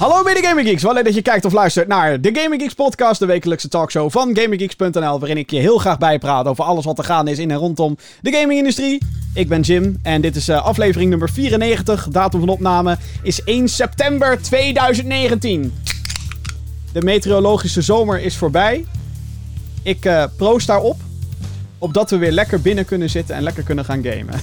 Hallo mede Gaming Geeks, wel leuk dat je kijkt of luistert naar de Gaming Geeks podcast, de wekelijkse talkshow van GamingGeeks.nl, waarin ik je heel graag bijpraat over alles wat er gaande is in en rondom de gamingindustrie. Ik ben Jim en dit is uh, aflevering nummer 94. Datum van opname is 1 september 2019. De meteorologische zomer is voorbij. Ik uh, proost daarop. Opdat we weer lekker binnen kunnen zitten en lekker kunnen gaan gamen.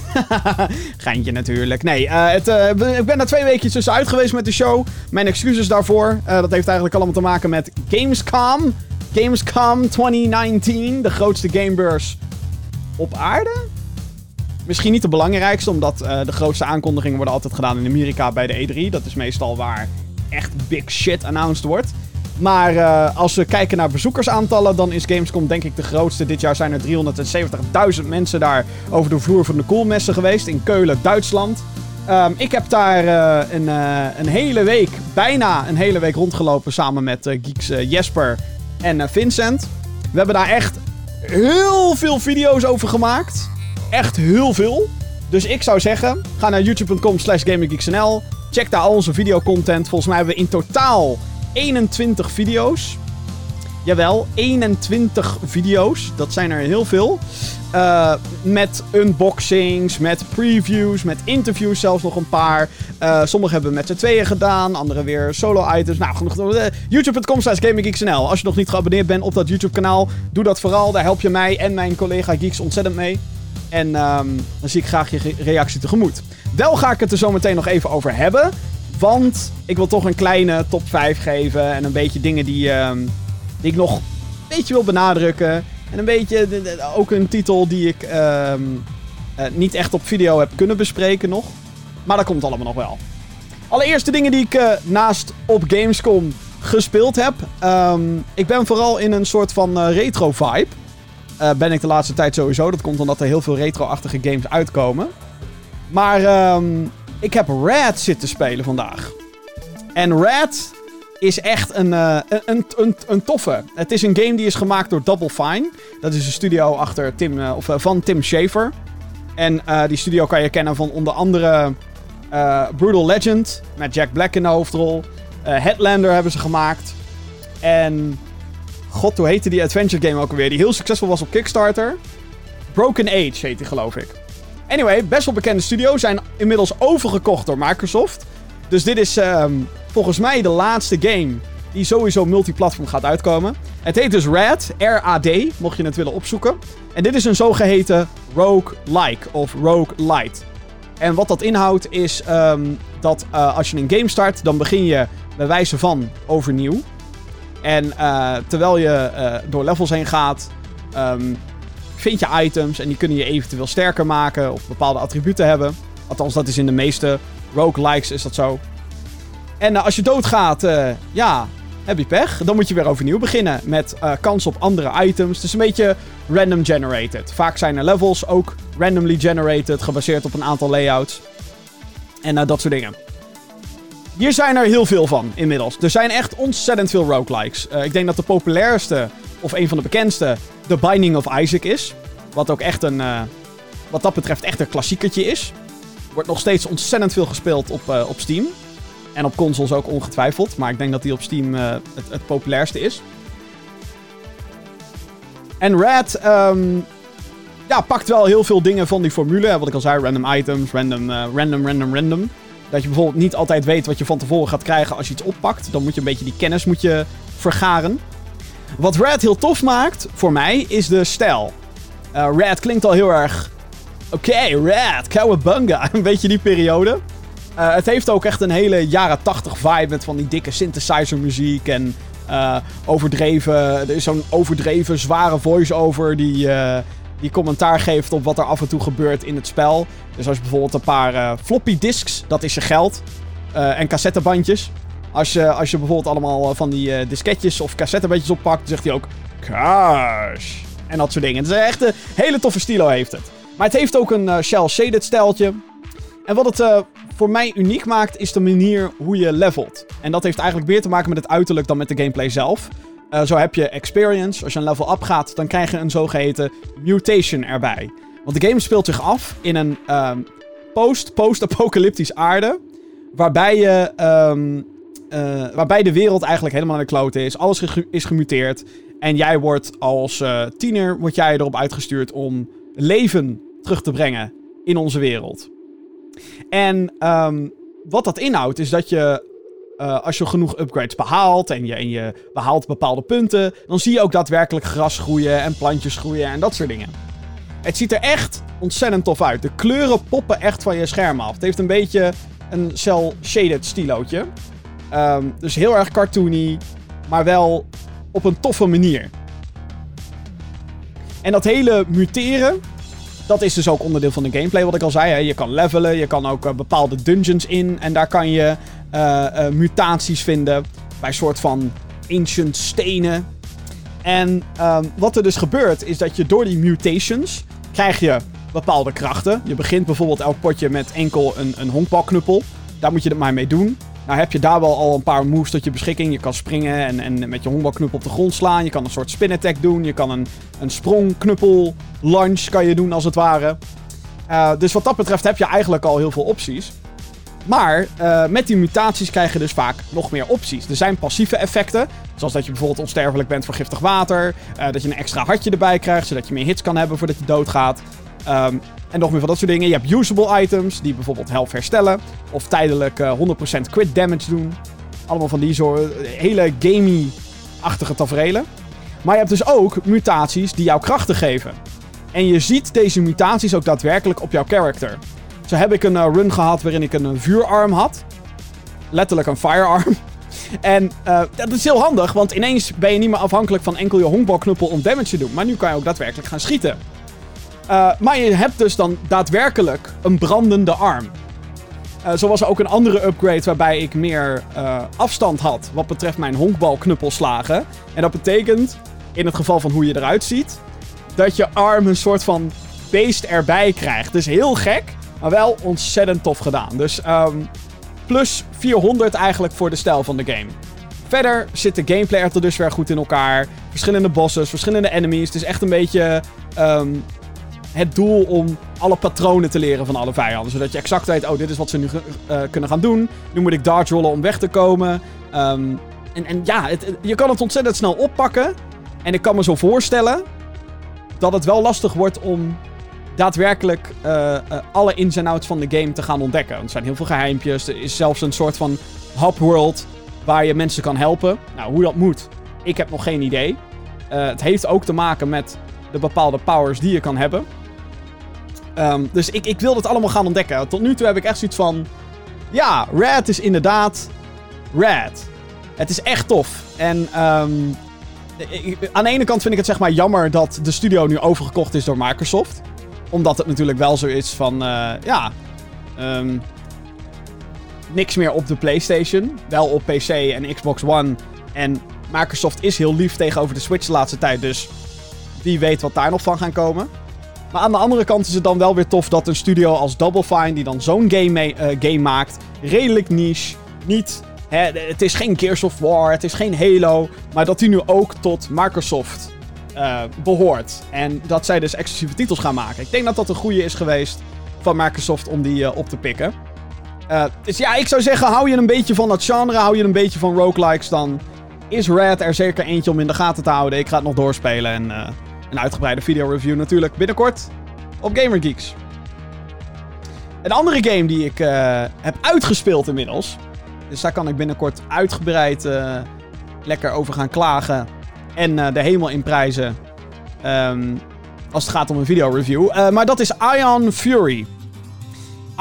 Geintje natuurlijk. Nee, uh, het, uh, ik ben er twee weken tussenuit geweest met de show. Mijn excuses daarvoor. Uh, dat heeft eigenlijk allemaal te maken met Gamescom. Gamescom 2019. De grootste gamebeurs op aarde. Misschien niet de belangrijkste, omdat de grootste aankondigingen worden altijd gedaan in Amerika bij de E3. Dat is meestal waar echt big shit announced wordt. Maar uh, als we kijken naar bezoekersaantallen, dan is Gamescom denk ik de grootste. Dit jaar zijn er 370.000 mensen daar over de vloer van de koelmessen geweest in Keulen, Duitsland. Um, ik heb daar uh, een, uh, een, hele week, bijna een hele week rondgelopen samen met geeks Jesper en Vincent. We hebben daar echt heel veel video's over gemaakt. Echt heel veel. Dus ik zou zeggen, ga naar youtube.com slash gaminggeeksnl. Check daar al onze videocontent. Volgens mij hebben we in totaal 21 video's. Jawel, 21 video's. Dat zijn er heel veel. Uh, met unboxings, met previews, met interviews zelfs nog een paar. Uh, sommige hebben we met z'n tweeën gedaan, andere weer solo-items. Nou, genoeg. Uh, YouTube.com slash GamingGeeksNL. Als je nog niet geabonneerd bent op dat YouTube-kanaal, doe dat vooral. Daar help je mij en mijn collega Geeks ontzettend mee. En um, dan zie ik graag je reactie tegemoet. Wel ga ik het er zo meteen nog even over hebben. Want ik wil toch een kleine top 5 geven. En een beetje dingen die, uh, die ik nog een beetje wil benadrukken. En een beetje ook een titel die ik uh, uh, niet echt op video heb kunnen bespreken nog. Maar dat komt allemaal nog wel. Allereerst dingen die ik uh, naast op Gamescom gespeeld heb. Um, ik ben vooral in een soort van uh, retro vibe. ben ik de laatste tijd sowieso. Dat komt omdat er heel veel retro-achtige games uitkomen. Maar ik heb Red zitten spelen vandaag. En Red is echt een, uh, een, een, een, toffe. Het is een game die is gemaakt door Double Fine. Dat is een studio achter Tim, uh, of, uh, van Tim Schafer. En die studio kan je kennen van onder andere Brutal Legend. Met Jack Black in de hoofdrol. Headlander hebben ze gemaakt. En... God, hoe heette die adventure game ook alweer? Die heel succesvol was op Kickstarter. Broken Age heet die, geloof ik. Anyway, best wel bekende studio. Zijn inmiddels overgekocht door Microsoft. Dus dit is um, volgens mij de laatste game die sowieso multiplatform gaat uitkomen. Het heet dus RAD, R-A-D, mocht je het willen opzoeken. En dit is een zogeheten rogue-like of rogue-lite. En wat dat inhoudt is um, dat uh, als je een game start, dan begin je bij wijze van overnieuw. En uh, terwijl je uh, door levels heen gaat, um, vind je items en die kunnen je eventueel sterker maken of bepaalde attributen hebben. Althans, dat is in de meeste roguelikes is dat zo. En uh, als je doodgaat, uh, ja, heb je pech. Dan moet je weer overnieuw beginnen met uh, kans op andere items. Is een beetje random generated. Vaak zijn er levels ook randomly generated, gebaseerd op een aantal layouts. En dat soort dingen. Hier zijn er heel veel van inmiddels. Er zijn echt ontzettend veel roguelikes. ik denk dat de populairste, of een van de bekendste, The Binding of Isaac is. Wat ook echt een, uh, wat dat betreft echt een klassiekertje is. Wordt nog steeds ontzettend veel gespeeld op, uh, op Steam. En op consoles ook ongetwijfeld. Maar ik denk dat die op Steam uh, het, het, populairste is. En Red um, ja, pakt wel heel veel dingen van die formule. Wat ik al zei, random items, random, random, random, random. Dat je bijvoorbeeld niet altijd weet wat je van tevoren gaat krijgen als je iets oppakt. Dan moet je een beetje die kennis moet je vergaren. Wat Red heel tof maakt, voor mij, is de stijl. Uh, Red klinkt al heel erg... Oké, okay, Red, Cowabunga. Een beetje die periode. Uh, het heeft ook echt een hele jaren 80 vibe met van die dikke synthesizer muziek en uh, overdreven... Er is zo'n overdreven zware voice-over die, die commentaar geeft op wat er af en toe gebeurt in het spel. Dus als je bijvoorbeeld een paar floppy disks, dat is je geld, en cassettebandjes... Als je, als je bijvoorbeeld allemaal van die uh, disketjes of cassettebandjes oppakt, zegt hij ook cash. En dat soort dingen. Het is echt een hele toffe stilo heeft het. Maar het heeft ook een uh, shell-shaded stijltje. En wat het voor mij uniek maakt, is de manier hoe je levelt. En dat heeft eigenlijk meer te maken met het uiterlijk dan met de gameplay zelf. Zo heb je experience. Als je een level up gaat, dan krijg je een zogeheten mutation erbij. Want de game speelt zich af in een um, post-post-apocalyptisch aarde. Waarbij je um, eh, waarbij de wereld eigenlijk helemaal aan de klote is. Alles is gemuteerd. En jij wordt als uh, tiener wordt jij erop uitgestuurd om leven terug te brengen in onze wereld. En um, wat dat inhoudt is dat je uh, als je genoeg upgrades behaalt en je, en je behaalt bepaalde punten, dan zie je ook daadwerkelijk gras groeien en plantjes groeien en dat soort dingen. Het ziet er echt ontzettend tof uit. De kleuren poppen echt van je scherm af. Het heeft een beetje een cel-shaded stilootje. Um, dus heel erg cartoony, maar wel op een toffe manier. En dat hele muteren, dat is dus ook onderdeel van de gameplay, wat ik al zei. Hè. Je kan levelen, je kan ook uh, bepaalde dungeons in. En daar kan je uh, uh, mutaties vinden bij soort van ancient stenen. En um, wat er dus gebeurt, is dat je door die mutations krijg je bepaalde krachten. Je begint bijvoorbeeld elk potje met enkel een, een honkbalknuppel. Daar moet je het maar mee doen. Nou heb je daar wel al een paar moves tot je beschikking. Je kan springen en, en met je honkbalknuppel op de grond slaan. Je kan een soort spin attack doen. Je kan een, een sprongknuppel lunge kan je doen als het ware. Uh, dus wat dat betreft heb je eigenlijk al heel veel opties. Maar uh, met die mutaties krijg je dus vaak nog meer opties. Er zijn passieve effecten, zoals dat je bijvoorbeeld onsterfelijk bent voor giftig water. Uh, dat je een extra hartje erbij krijgt, zodat je meer hits kan hebben voordat je doodgaat. Um, en nog meer van dat soort dingen. Je hebt usable items, die bijvoorbeeld health herstellen. Of tijdelijk uh, 100% crit damage doen. Allemaal van die soort hele gamey-achtige tafereelen. Maar je hebt dus ook mutaties die jou krachten geven. En je ziet deze mutaties ook daadwerkelijk op jouw character. Zo heb ik een uh, run gehad waarin ik een, vuurarm had. Letterlijk een firearm. En dat is heel handig, want ineens ben je niet meer afhankelijk van enkel je honkbalknuppel om damage te doen. Maar nu kan je ook daadwerkelijk gaan schieten. Uh, maar je hebt dus dan daadwerkelijk een brandende arm. Uh, zo was er ook een andere upgrade waarbij ik meer uh, afstand had wat betreft mijn honkbalknuppelslagen. En dat betekent, in het geval van hoe je eruit ziet, dat je arm een soort van beest erbij krijgt. Dus heel gek, maar wel ontzettend tof gedaan. Dus um, plus 400 eigenlijk voor de stijl van de game. Verder zit de gameplay er tot dusver goed in elkaar. Verschillende bosses, verschillende enemies. Het is echt een beetje um, het doel om alle patronen te leren van alle vijanden. Zodat je exact weet, oh, dit is wat ze nu uh, kunnen gaan doen. Nu moet ik dodge rollen om weg te komen. Um, en, en ja, het, je kan het ontzettend snel oppakken. En ik kan me zo voorstellen dat het wel lastig wordt om daadwerkelijk uh, uh, alle ins en outs van de game te gaan ontdekken. Want er zijn heel veel geheimpjes. Er is zelfs een soort van hub-world waar je mensen kan helpen. Nou, hoe dat moet, ik heb nog geen idee. Het heeft ook te maken met de bepaalde powers die je kan hebben. Um, dus ik, ik wil dat allemaal gaan ontdekken. Tot nu toe heb ik echt zoiets van... Ja, Red is inderdaad Red. Het is echt tof. En ik, aan de ene kant vind ik het zeg maar jammer dat de studio nu overgekocht is door Microsoft. Omdat het natuurlijk wel zo is van... Uh, ja... Um, niks meer op de PlayStation. Wel op PC en Xbox One. En Microsoft is heel lief tegenover de Switch de laatste tijd. Dus wie weet wat daar nog van gaan komen. Maar aan de andere kant is het dan wel weer tof dat een studio als Double Fine, die dan zo'n game, uh, game maakt, redelijk niche, niet... Hè, het is geen Gears of War, het is geen Halo, maar dat die nu ook tot Microsoft uh, behoort. En dat zij dus exclusieve titels gaan maken. Ik denk dat dat een goede is geweest van Microsoft om die uh, op te pikken. dus ja, ik zou zeggen, hou je een beetje van dat genre, hou je een beetje van roguelikes, dan is Red er zeker eentje om in de gaten te houden. Ik ga het nog doorspelen en een uitgebreide video-review natuurlijk binnenkort op GamerGeeks. Een andere game die ik uh, heb uitgespeeld inmiddels. Dus daar kan ik binnenkort uitgebreid uh, lekker over gaan klagen. En uh, de hemel in prijzen. Um, als het gaat om een video-review. maar dat is Ion Fury.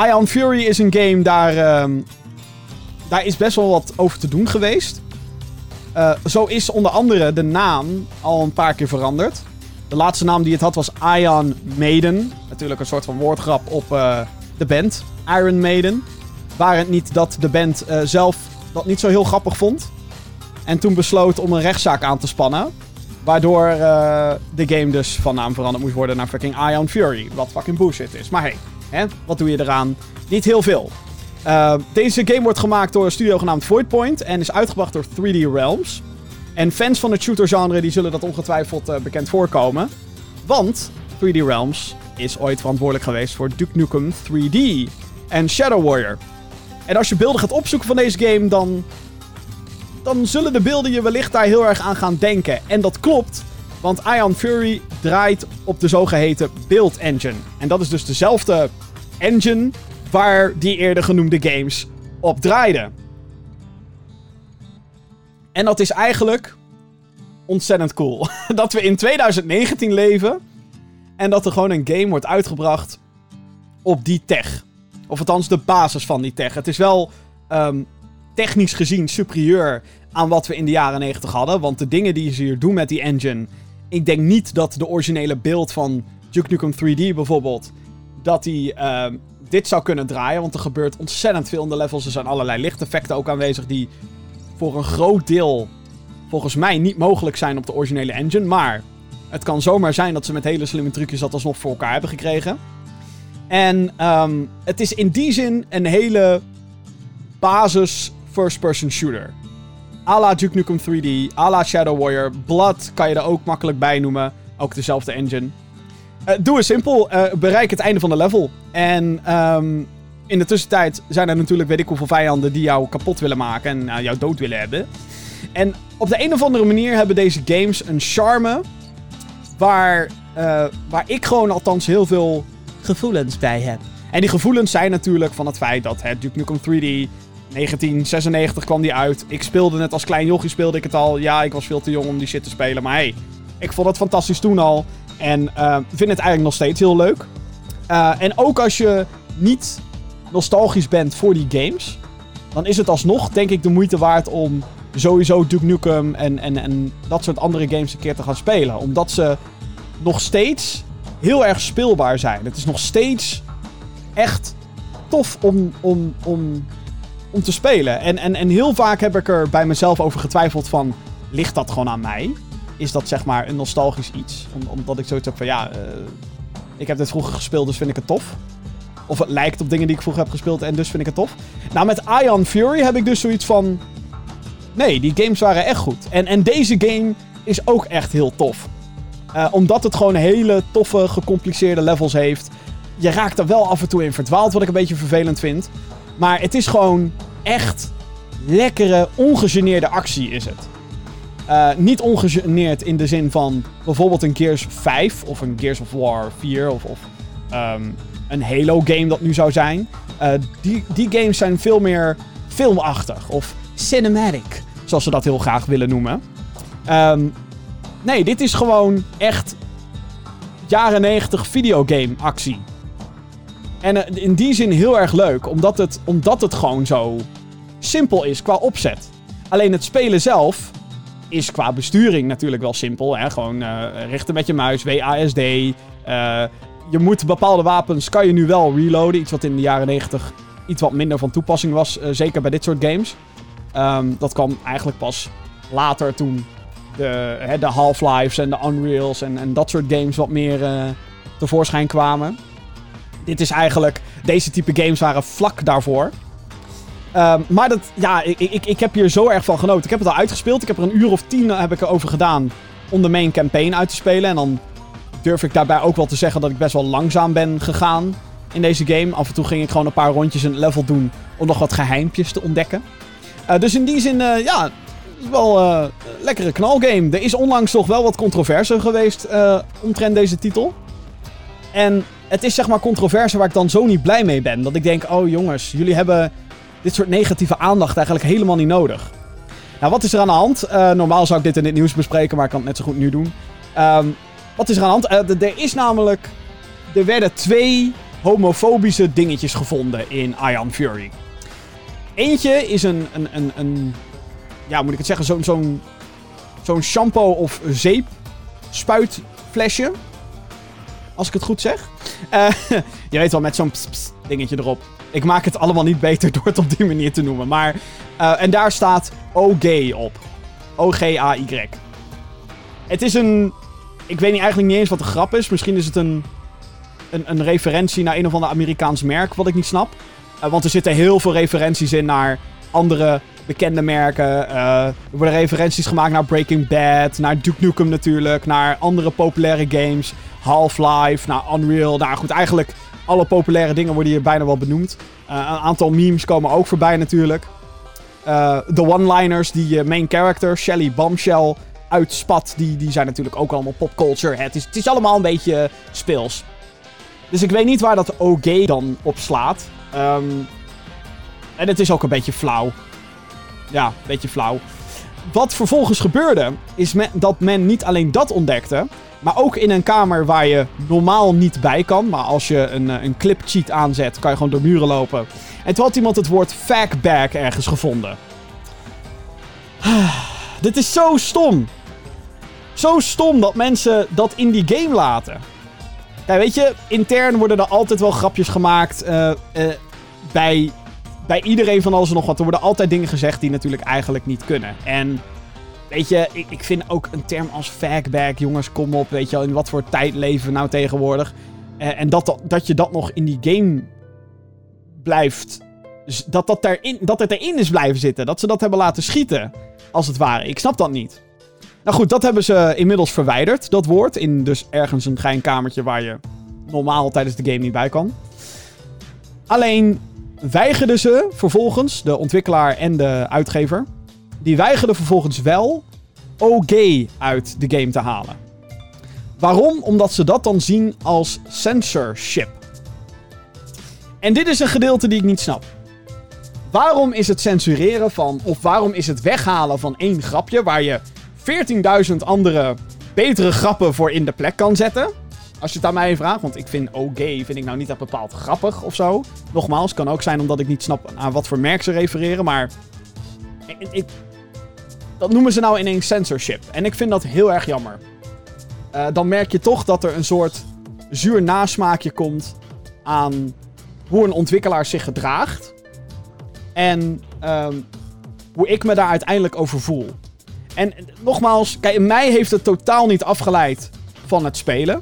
Ion Fury is een game daar. Um, daar is best wel wat over te doen geweest. zo is onder andere de naam al een paar keer veranderd. De laatste naam die het had was Iron Maiden. Natuurlijk een soort van woordgrap op uh, de band. Iron Maiden. Waar het niet dat de band uh, zelf dat niet zo heel grappig vond. En toen besloot om een rechtszaak aan te spannen. Waardoor uh, de game dus van naam veranderd moest worden naar fucking Ion Fury. Wat fucking bullshit is. Maar hey, hè, wat doe je eraan? Niet heel veel. deze game wordt gemaakt door een studio genaamd Voidpoint. En is uitgebracht door 3D Realms. En fans van het shooter-genre die zullen dat ongetwijfeld uh, bekend voorkomen. Want 3D Realms is ooit verantwoordelijk geweest voor Duke Nukem 3D en Shadow Warrior. En als je beelden gaat opzoeken van deze game, dan dan zullen de beelden je wellicht daar heel erg aan gaan denken. En dat klopt, want Ion Fury draait op de zogeheten Build Engine. En dat is dus dezelfde engine waar die eerder genoemde games op draaiden. En dat is eigenlijk ontzettend cool. dat we in 2019 leven en dat er gewoon een game wordt uitgebracht op die tech. Of althans de basis van die tech. Het is wel um, technisch gezien superieur aan wat we in de jaren 90 hadden. Want de dingen die ze hier doen met die engine. Ik denk niet dat de originele beeld van Duke Nukem 3D bijvoorbeeld. Dat die uh, dit zou kunnen draaien. Want er gebeurt ontzettend veel in de levels. Er zijn allerlei lichteffecten ook aanwezig. Die voor een groot deel volgens mij niet mogelijk zijn op de originele engine. Maar het kan zomaar zijn dat ze met hele slimme trucjes dat alsnog voor elkaar hebben gekregen. En um, het is in die zin een hele basis first-person shooter. A la Duke Nukem 3D, a la Shadow Warrior. Blood kan je er ook makkelijk bij noemen. Ook dezelfde engine. Uh, doe eens simpel. Uh, bereik het einde van de level. En um, in de tussentijd zijn er natuurlijk weet ik hoeveel vijanden die jou kapot willen maken. En uh, jou dood willen hebben. En op de een of andere manier hebben deze games een charme. Waar, waar ik gewoon althans heel veel gevoelens bij heb. En die gevoelens zijn natuurlijk van het feit dat het Duke Nukem 3D 1996 kwam die uit. Ik speelde het als klein jochie, speelde ik het al. Ja, ik was veel te jong om die shit te spelen. Maar hey, ik vond het fantastisch toen al. En uh, vind het eigenlijk nog steeds heel leuk. En ook als je niet nostalgisch bent voor die games... dan is het alsnog, denk ik, de moeite waard om sowieso Duke Nukem... en, en, en dat soort andere games een keer te gaan spelen. Omdat ze nog steeds heel erg speelbaar zijn. Het is nog steeds echt tof om, om, om om te spelen. En, en, en heel vaak heb ik er bij mezelf over getwijfeld van... Ligt dat gewoon aan mij? Is dat zeg maar een nostalgisch iets? Om, omdat ik zoiets heb van ja... Uh, ik heb dit vroeger gespeeld, dus vind ik het tof. Of het lijkt op dingen die ik vroeger heb gespeeld en dus vind ik het tof. Nou, met Ion Fury heb ik dus zoiets van... Nee, die games waren echt goed. En, en deze game is ook echt heel tof. Uh, omdat het gewoon hele toffe, gecompliceerde levels heeft. Je raakt er wel af en toe in verdwaald, wat ik een beetje vervelend vind. Maar het is gewoon echt lekkere, ongegeneerde actie is het. Uh, niet ongegeneerd in de zin van bijvoorbeeld een Gears 5 of een Gears of War 4 of, of um, een Halo game dat nu zou zijn. Uh, die, die games zijn veel meer filmachtig of cinematic, zoals ze dat heel graag willen noemen. Um, nee, dit is gewoon echt jaren 90 videogame actie. En uh, in die zin heel erg leuk, omdat het, omdat het gewoon zo simpel is qua opzet. Alleen het spelen zelf is qua besturing natuurlijk wel simpel. Hè? Gewoon uh, richten met je muis, WASD. Uh, je moet bepaalde wapens, kan je nu wel reloaden. Iets wat in de jaren 90 iets wat minder van toepassing was. Uh, zeker bij dit soort games. Um, dat kwam eigenlijk pas later toen de, de Half-Lives en de Unreals en, en dat soort games wat meer tevoorschijn kwamen. Dit is eigenlijk... Deze type games waren vlak daarvoor. Um, maar dat, ja, ik, ik, ik heb hier zo erg van genoten. Ik heb het al uitgespeeld. Ik heb er een uur of tien heb ik erover gedaan om de main campaign uit te spelen. En dan durf ik daarbij ook wel te zeggen dat ik best wel langzaam ben gegaan in deze game. Af en toe ging ik gewoon een paar rondjes het level doen om nog wat geheimpjes te ontdekken. Uh, dus in die zin, uh, ja, wel uh, een lekkere knalgame. Er is onlangs toch wel wat controverse geweest omtrent deze titel. En het is zeg maar controverse waar ik dan zo niet blij mee ben. Dat ik denk, oh jongens, jullie hebben dit soort negatieve aandacht eigenlijk helemaal niet nodig. Nou, wat is er aan de hand? Normaal zou ik dit in het nieuws bespreken, maar ik kan het net zo goed nu doen. Um, wat is er aan de hand? Uh, er is namelijk... Er werden twee homofobische dingetjes gevonden in Ion Fury. Eentje is een... een, een, een ja, moet ik het zeggen? Zo'n zo'n zo'n shampoo of zeep spuitflesje. Als ik het goed zeg. Uh, je weet wel, met zo'n dingetje erop. Ik maak het allemaal niet beter door het op die manier te noemen. Maar, uh, en daar staat OG op. O-G-A-Y. Het is een... Ik weet niet, eigenlijk niet eens wat de grap is. Misschien is het een, een, een referentie naar een of ander Amerikaans merk, wat ik niet snap. Uh, want er zitten heel veel referenties in naar andere bekende merken. Uh, er worden referenties gemaakt naar Breaking Bad, naar Duke Nukem natuurlijk, naar andere populaire games. Half-Life, naar Unreal. Nou goed, eigenlijk alle populaire dingen worden hier bijna wel benoemd. Uh, een aantal memes komen ook voorbij natuurlijk. Eh, de one-liners die je main character, Shelly Bombshell, uitspat, die, die zijn natuurlijk ook allemaal popculture. Het is, het is allemaal een beetje speels. Dus ik weet niet waar dat OG dan op slaat. Ehm, en het is ook een beetje flauw. Ja, een beetje flauw. Wat vervolgens gebeurde, is dat men niet alleen dat ontdekte, maar ook in een kamer waar je normaal niet bij kan. Maar als je een, eh, een clip cheat aanzet, kan je gewoon door muren lopen. En toen had iemand het woord fagbag ergens gevonden. Dit is zo stom. Zo stom dat mensen dat in die game laten. Ja, weet je, intern worden er altijd wel grapjes gemaakt. Uh, uh, bij, bij iedereen van alles nog wat. Er worden altijd dingen gezegd die natuurlijk eigenlijk niet kunnen. En weet je, ik, ik vind ook een term als fagbag, jongens, kom op. Weet je in wat voor tijd leven we nou tegenwoordig. Uh, en dat, dat, dat je dat nog in die game blijft. Dat, dat, erin, dat het erin is blijven zitten. Dat ze dat hebben laten schieten. Als het ware. Ik snap dat niet. Nou goed, dat hebben ze inmiddels verwijderd, dat woord. In dus ergens een geinkamertje waar je normaal tijdens de game niet bij kan. Alleen weigerden ze vervolgens, de ontwikkelaar en de uitgever, die weigerden vervolgens wel OG uit de game te halen. Waarom? Omdat ze dat dan zien als censorship. En dit is een gedeelte die ik niet snap. Waarom is het censureren van, of waarom is het weghalen van één grapje waar je 14.000 andere betere grappen voor in de plek kan zetten. Als je het aan mij vraagt, want ik vind OG vind ik nou niet dat bepaald grappig of zo. Nogmaals, kan ook zijn omdat ik niet snap aan wat voor merk ze refereren, maar... Ik, dat noemen ze nou ineens censorship. En ik vind dat heel erg jammer. Uh, dan merk je toch dat er een soort zuur nasmaakje komt aan hoe een ontwikkelaar zich gedraagt. En um, hoe ik me daar uiteindelijk over voel. En nogmaals, kijk, mij heeft het totaal niet afgeleid van het spelen.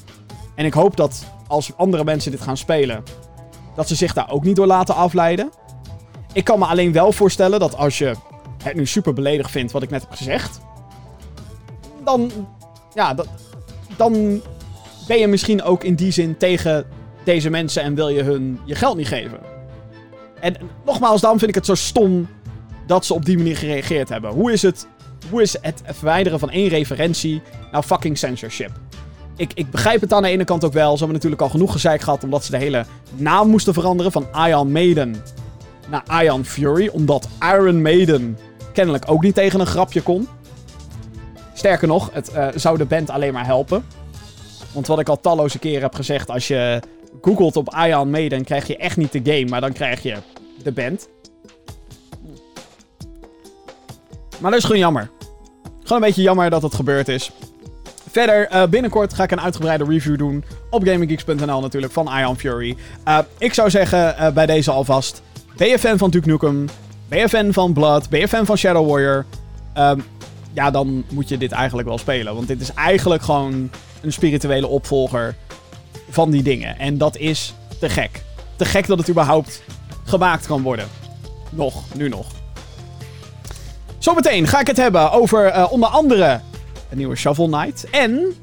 En ik hoop dat als andere mensen dit gaan spelen, dat ze zich daar ook niet door laten afleiden. Ik kan me alleen wel voorstellen dat als je het nu super beledigd vindt wat ik net heb gezegd, dan, ja, dat, dan ben je misschien ook in die zin tegen deze mensen en wil je hun je geld niet geven. En nogmaals, dan vind ik het zo stom dat ze op die manier gereageerd hebben. Hoe is het hoe is het verwijderen van één referentie nou fucking censorship? Ik, ik begrijp het aan de ene kant ook wel. Ze hebben natuurlijk al genoeg gezeik gehad omdat ze de hele naam moesten veranderen van Iron Maiden naar Iron Fury. Omdat Iron Maiden kennelijk ook niet tegen een grapje kon. Sterker nog, het uh, zou de band alleen maar helpen. Want wat ik al talloze keren heb gezegd, als je googelt op Iron Maiden, krijg je echt niet de game, maar dan krijg je de band. Maar dat is gewoon jammer. Gewoon een beetje jammer dat het gebeurd is. Verder, uh, binnenkort ga ik een uitgebreide review doen op GamingGeeks.nl natuurlijk van Ion Fury. Uh, ik zou zeggen uh, bij deze alvast, ben je fan van Duke Nukem? Ben je fan van Blood? Ben je fan van Shadow Warrior? Um, ja, dan moet je dit eigenlijk wel spelen. Want dit is eigenlijk gewoon een spirituele opvolger van die dingen. En dat is te gek. Te gek dat het überhaupt gemaakt kan worden. Nog, nu nog. Zometeen ga ik het hebben over uh, onder andere een nieuwe Shovel Knight. En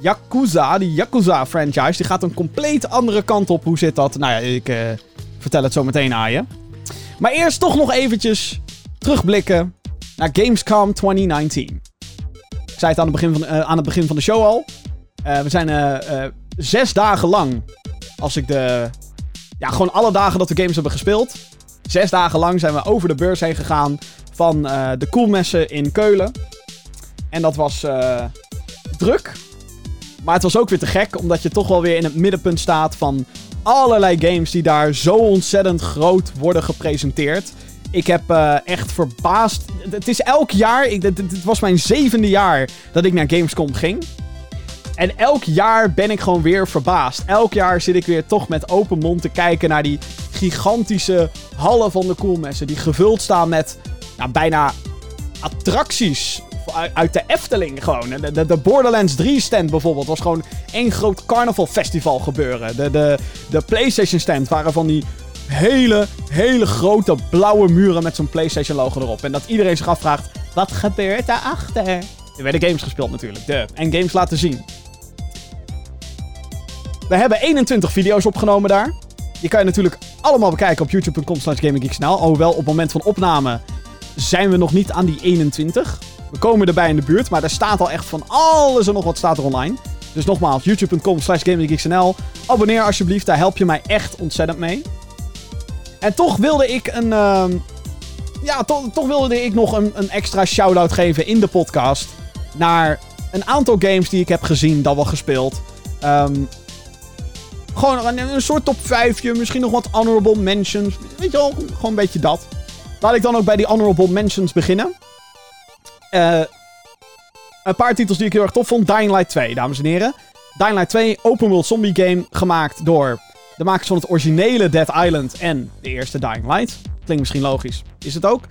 Yakuza, die Yakuza-franchise, die gaat een compleet andere kant op. Hoe zit dat? Nou ja, ik uh, vertel het zo meteen aan je. Maar eerst toch nog eventjes terugblikken naar Gamescom 2019. Ik zei het aan het begin van, uh, aan het begin van de show al. we zijn zes dagen lang, als ik de... Ja, gewoon alle dagen dat we games hebben gespeeld. Zes dagen lang zijn we over de beurs heen gegaan van uh, de koelmessen in Keulen. En dat was uh, druk. Maar het was ook weer te gek, omdat je toch wel weer in het middenpunt staat van allerlei games die daar zo ontzettend groot worden gepresenteerd. Ik heb uh, echt verbaasd. Het is elk jaar. Ik, dit, was mijn zevende jaar dat ik naar Gamescom ging. En elk jaar ben ik gewoon weer verbaasd. Elk jaar zit ik weer toch met open mond te kijken naar die gigantische hallen van de koelmessen. Die gevuld staan met nou, bijna attracties uit de Efteling gewoon. De, de, Borderlands 3 stand bijvoorbeeld was gewoon één groot carnaval festival gebeuren. De, de, de PlayStation stand waren van die hele, hele grote blauwe muren met zo'n PlayStation logo erop. En dat iedereen zich afvraagt, wat gebeurt daarachter? Er werden games gespeeld natuurlijk, de. En games laten zien. We hebben 21 video's opgenomen daar. Die kan je natuurlijk allemaal bekijken op youtube.com slash gaminggeeksnl. Alhoewel op het moment van opname zijn we nog niet aan die 21. We komen erbij in de buurt, maar er staat al echt van alles en nog wat staat er online. Dus nogmaals, youtube.com slash. Abonneer alsjeblieft, daar help je mij echt ontzettend mee. En toch wilde ik een... ehm, ja, to- toch wilde ik nog een, een extra shout-out geven in de podcast. Naar een aantal games die ik heb gezien, dat wel gespeeld. Ehm, gewoon een, een soort top 5, misschien nog wat honorable mentions. Weet je wel, gewoon een beetje dat. Laat ik dan ook bij die honorable mentions beginnen. Eh, een paar titels die ik heel erg tof vond. Dying Light 2, dames en heren. Dying Light 2, open world zombie game, gemaakt door de makers van het originele Dead Island en de eerste Dying Light. Klinkt misschien logisch, is het ook.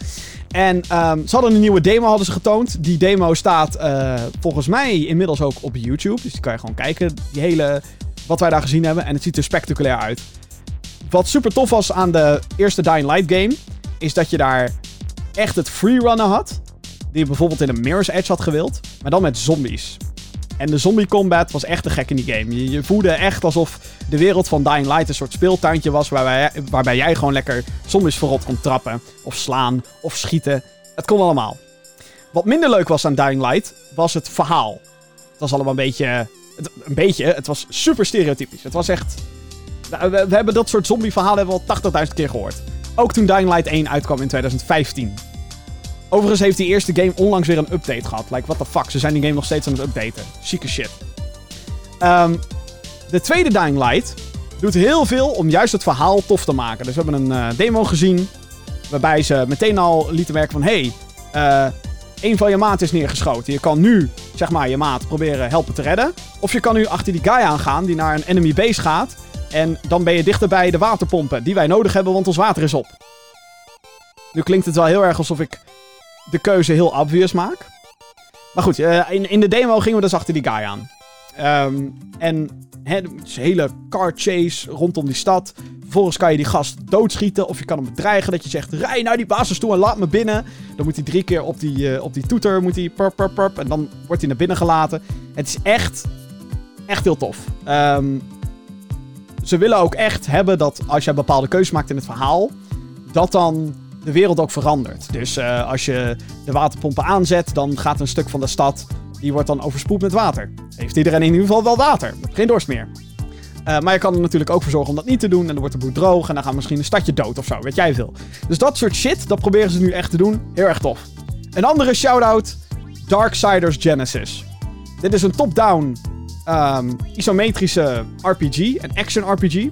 En ehm, ze hadden een nieuwe demo hadden ze getoond. Die demo staat eh, volgens mij inmiddels ook op YouTube. Dus die kan je gewoon kijken, die hele, wat wij daar gezien hebben. En het ziet er spectaculair uit. Wat super tof was aan de eerste Dying Light game, is dat je daar echt het freerunnen had. Die je bijvoorbeeld in een Mirror's Edge had gewild. Maar dan met zombies. En de zombie combat was echt te gek in die game. Je, voelde echt alsof de wereld van Dying Light een soort speeltuintje was. Waarbij, waarbij jij gewoon lekker zombies verrot kon trappen. Of slaan. Of schieten. Het kon allemaal. Wat minder leuk was aan Dying Light, was het verhaal. Het was allemaal een beetje... Het, een beetje, het was super stereotypisch. Het was echt... We, we hebben dat soort zombie-verhalen hebben we al 80.000 keer gehoord. Ook toen Dying Light 1 uitkwam in 2015. Overigens heeft die eerste game onlangs weer een update gehad. Like, what the fuck, ze zijn die game nog steeds aan het updaten. Chique shit. Ehm, de tweede Dying Light doet heel veel om juist het verhaal tof te maken. Dus we hebben een eh, demo gezien. Waarbij ze meteen al lieten merken van... Hey, eh, een van je maat is neergeschoten. Je kan nu, zeg maar, je maat proberen helpen te redden. Of je kan nu achter die guy aangaan die naar een enemy base gaat. En dan ben je dichter bij de waterpompen die wij nodig hebben, want ons water is op. Nu klinkt het wel heel erg alsof ik de keuze heel obvious maak. Maar goed, eh, in, de demo gingen we dus achter die guy aan. Ehm, en een hele car chase rondom die stad. Vervolgens kan je die gast doodschieten. Of je kan hem bedreigen dat je zegt... Rij naar die basis toe en laat me binnen. Dan moet hij drie keer op die, eh, op die toeter... Moet hij purp, purp, purp, en dan wordt hij naar binnen gelaten. Het is echt... Echt heel tof. Ehm, ze willen ook echt hebben dat als je bepaalde keuzes maakt in het verhaal... Dat dan de wereld ook verandert. Dus eh, als je de waterpompen aanzet, dan gaat een stuk van de stad, die wordt dan overspoeld met water. Heeft iedereen in ieder geval wel water. Geen dorst meer. Eh, maar je kan er natuurlijk ook voor zorgen om dat niet te doen. En dan wordt de boel droog en dan gaat misschien een stadje dood of zo. Weet jij veel. Dus dat soort shit, dat proberen ze nu echt te doen. Heel erg tof. Een andere shout-out. Darksiders Genesis. Dit is een top-down ehm, isometrische RPG. Een action RPG.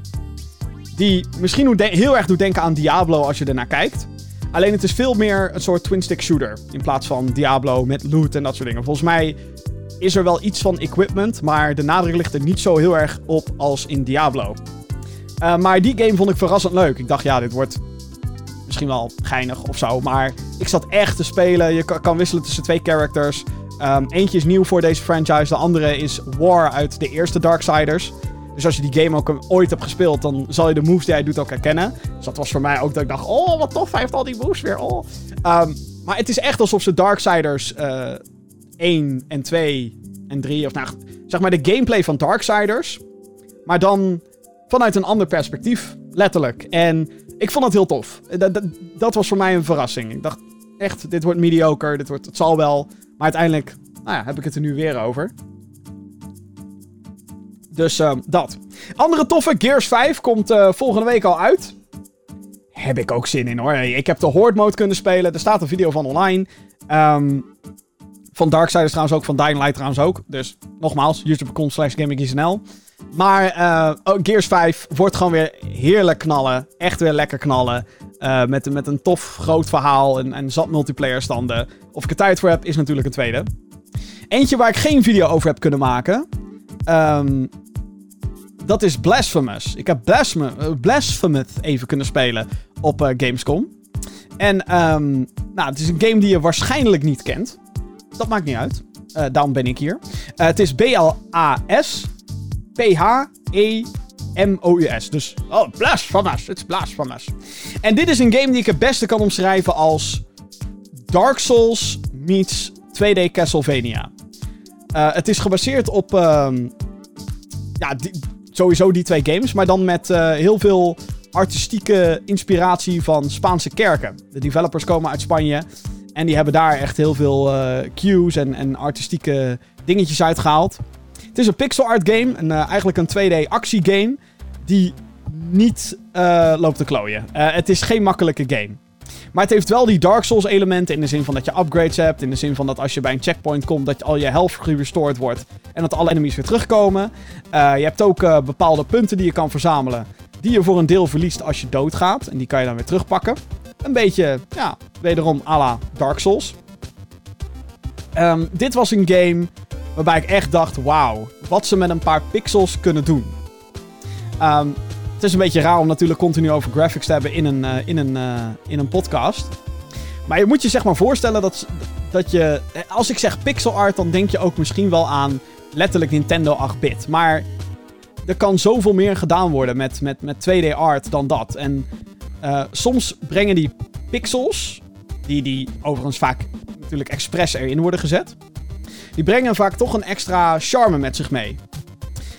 Die misschien heel erg doet denken aan Diablo als je ernaar kijkt. Alleen het is veel meer een soort twin-stick shooter. In plaats van Diablo met loot en dat soort dingen. Volgens mij is er wel iets van equipment. Maar de nadruk ligt er niet zo heel erg op als in Diablo. Eh, maar die game vond ik verrassend leuk. Ik dacht, ja, dit wordt misschien wel geinig of zo. Maar ik zat echt te spelen. Je kan wisselen tussen twee characters. Ehm, eentje is nieuw voor deze franchise. De andere is War uit de eerste Darksiders. Dus als je die game ook ooit hebt gespeeld, dan zal je de moves die hij doet ook herkennen. Dus dat was voor mij ook dat ik dacht, oh, wat tof, hij heeft al die moves weer. Oh. Ehm, maar het is echt alsof ze Darksiders eh 1 en 2 en 3, of nou, zeg maar de gameplay van Darksiders. Maar dan vanuit een ander perspectief, letterlijk. En ik vond het heel tof. Dat, dat, dat was voor mij een verrassing. Ik dacht echt, dit wordt mediocre, dit wordt, het zal wel. Maar uiteindelijk, nou ja, heb ik het er nu weer over. Dus ehm, dat. Andere toffe, Gears 5 komt eh, volgende week al uit. Heb ik ook zin in hoor. Ik heb de Horde mode kunnen spelen. Er staat een video van online. Ehm, van Darksiders trouwens ook. Van Dying Light trouwens ook. Dus nogmaals, youtube.com slash. Maar oh, Gears 5 wordt gewoon weer heerlijk knallen. Echt weer lekker knallen. Eh, met, met een tof groot verhaal en, en zat multiplayer standen. Of ik er tijd voor heb, is natuurlijk een tweede. Eentje waar ik geen video over heb kunnen maken. Ehm, dat is Blasphemous. Ik heb Blasphemous, Blasphemous even kunnen spelen op eh, Gamescom. En ehm, nou, het is een game die je waarschijnlijk niet kent. Dat maakt niet uit. Eh, daarom ben ik hier. Het is B-L-A-S P-H-E-M-O-U-S. Dus, oh, Blasphemous. Het is Blasphemous. En dit is een game die ik het beste kan omschrijven als Dark Souls meets 2D Castlevania. Eh, het is gebaseerd op ehm, ja, sowieso die twee games, maar dan met eh, heel veel artistieke inspiratie van Spaanse kerken. De developers komen uit Spanje. En die hebben daar echt heel veel uh, cues en, en artistieke dingetjes uitgehaald. Het is een pixel art game. En, uh, eigenlijk een 2D actiegame. Die niet uh, loopt te klooien. het is geen makkelijke game. Maar het heeft wel die Dark Souls elementen in de zin van dat je upgrades hebt. In de zin van dat als je bij een checkpoint komt, dat al je health gerestored wordt. En dat alle enemies weer terugkomen. Je hebt ook bepaalde punten die je kan verzamelen. Die je voor een deel verliest als je doodgaat. En die kan je dan weer terugpakken. Een beetje, ja, wederom à la Dark Souls. Um, dit was een game waarbij ik echt dacht, wauw, wat ze met een paar pixels kunnen doen. Um, het is een beetje raar om natuurlijk continu over graphics te hebben in een, uh, in een, uh, in een podcast. Maar je moet je zeg maar voorstellen dat, dat je... Als ik zeg pixel art, dan denk je ook misschien wel aan letterlijk Nintendo 8-bit. Maar er kan zoveel meer gedaan worden met, met, met 2D art dan dat. En soms brengen die pixels, die, die overigens vaak natuurlijk expres erin worden gezet... Die brengen vaak toch een extra charme met zich mee.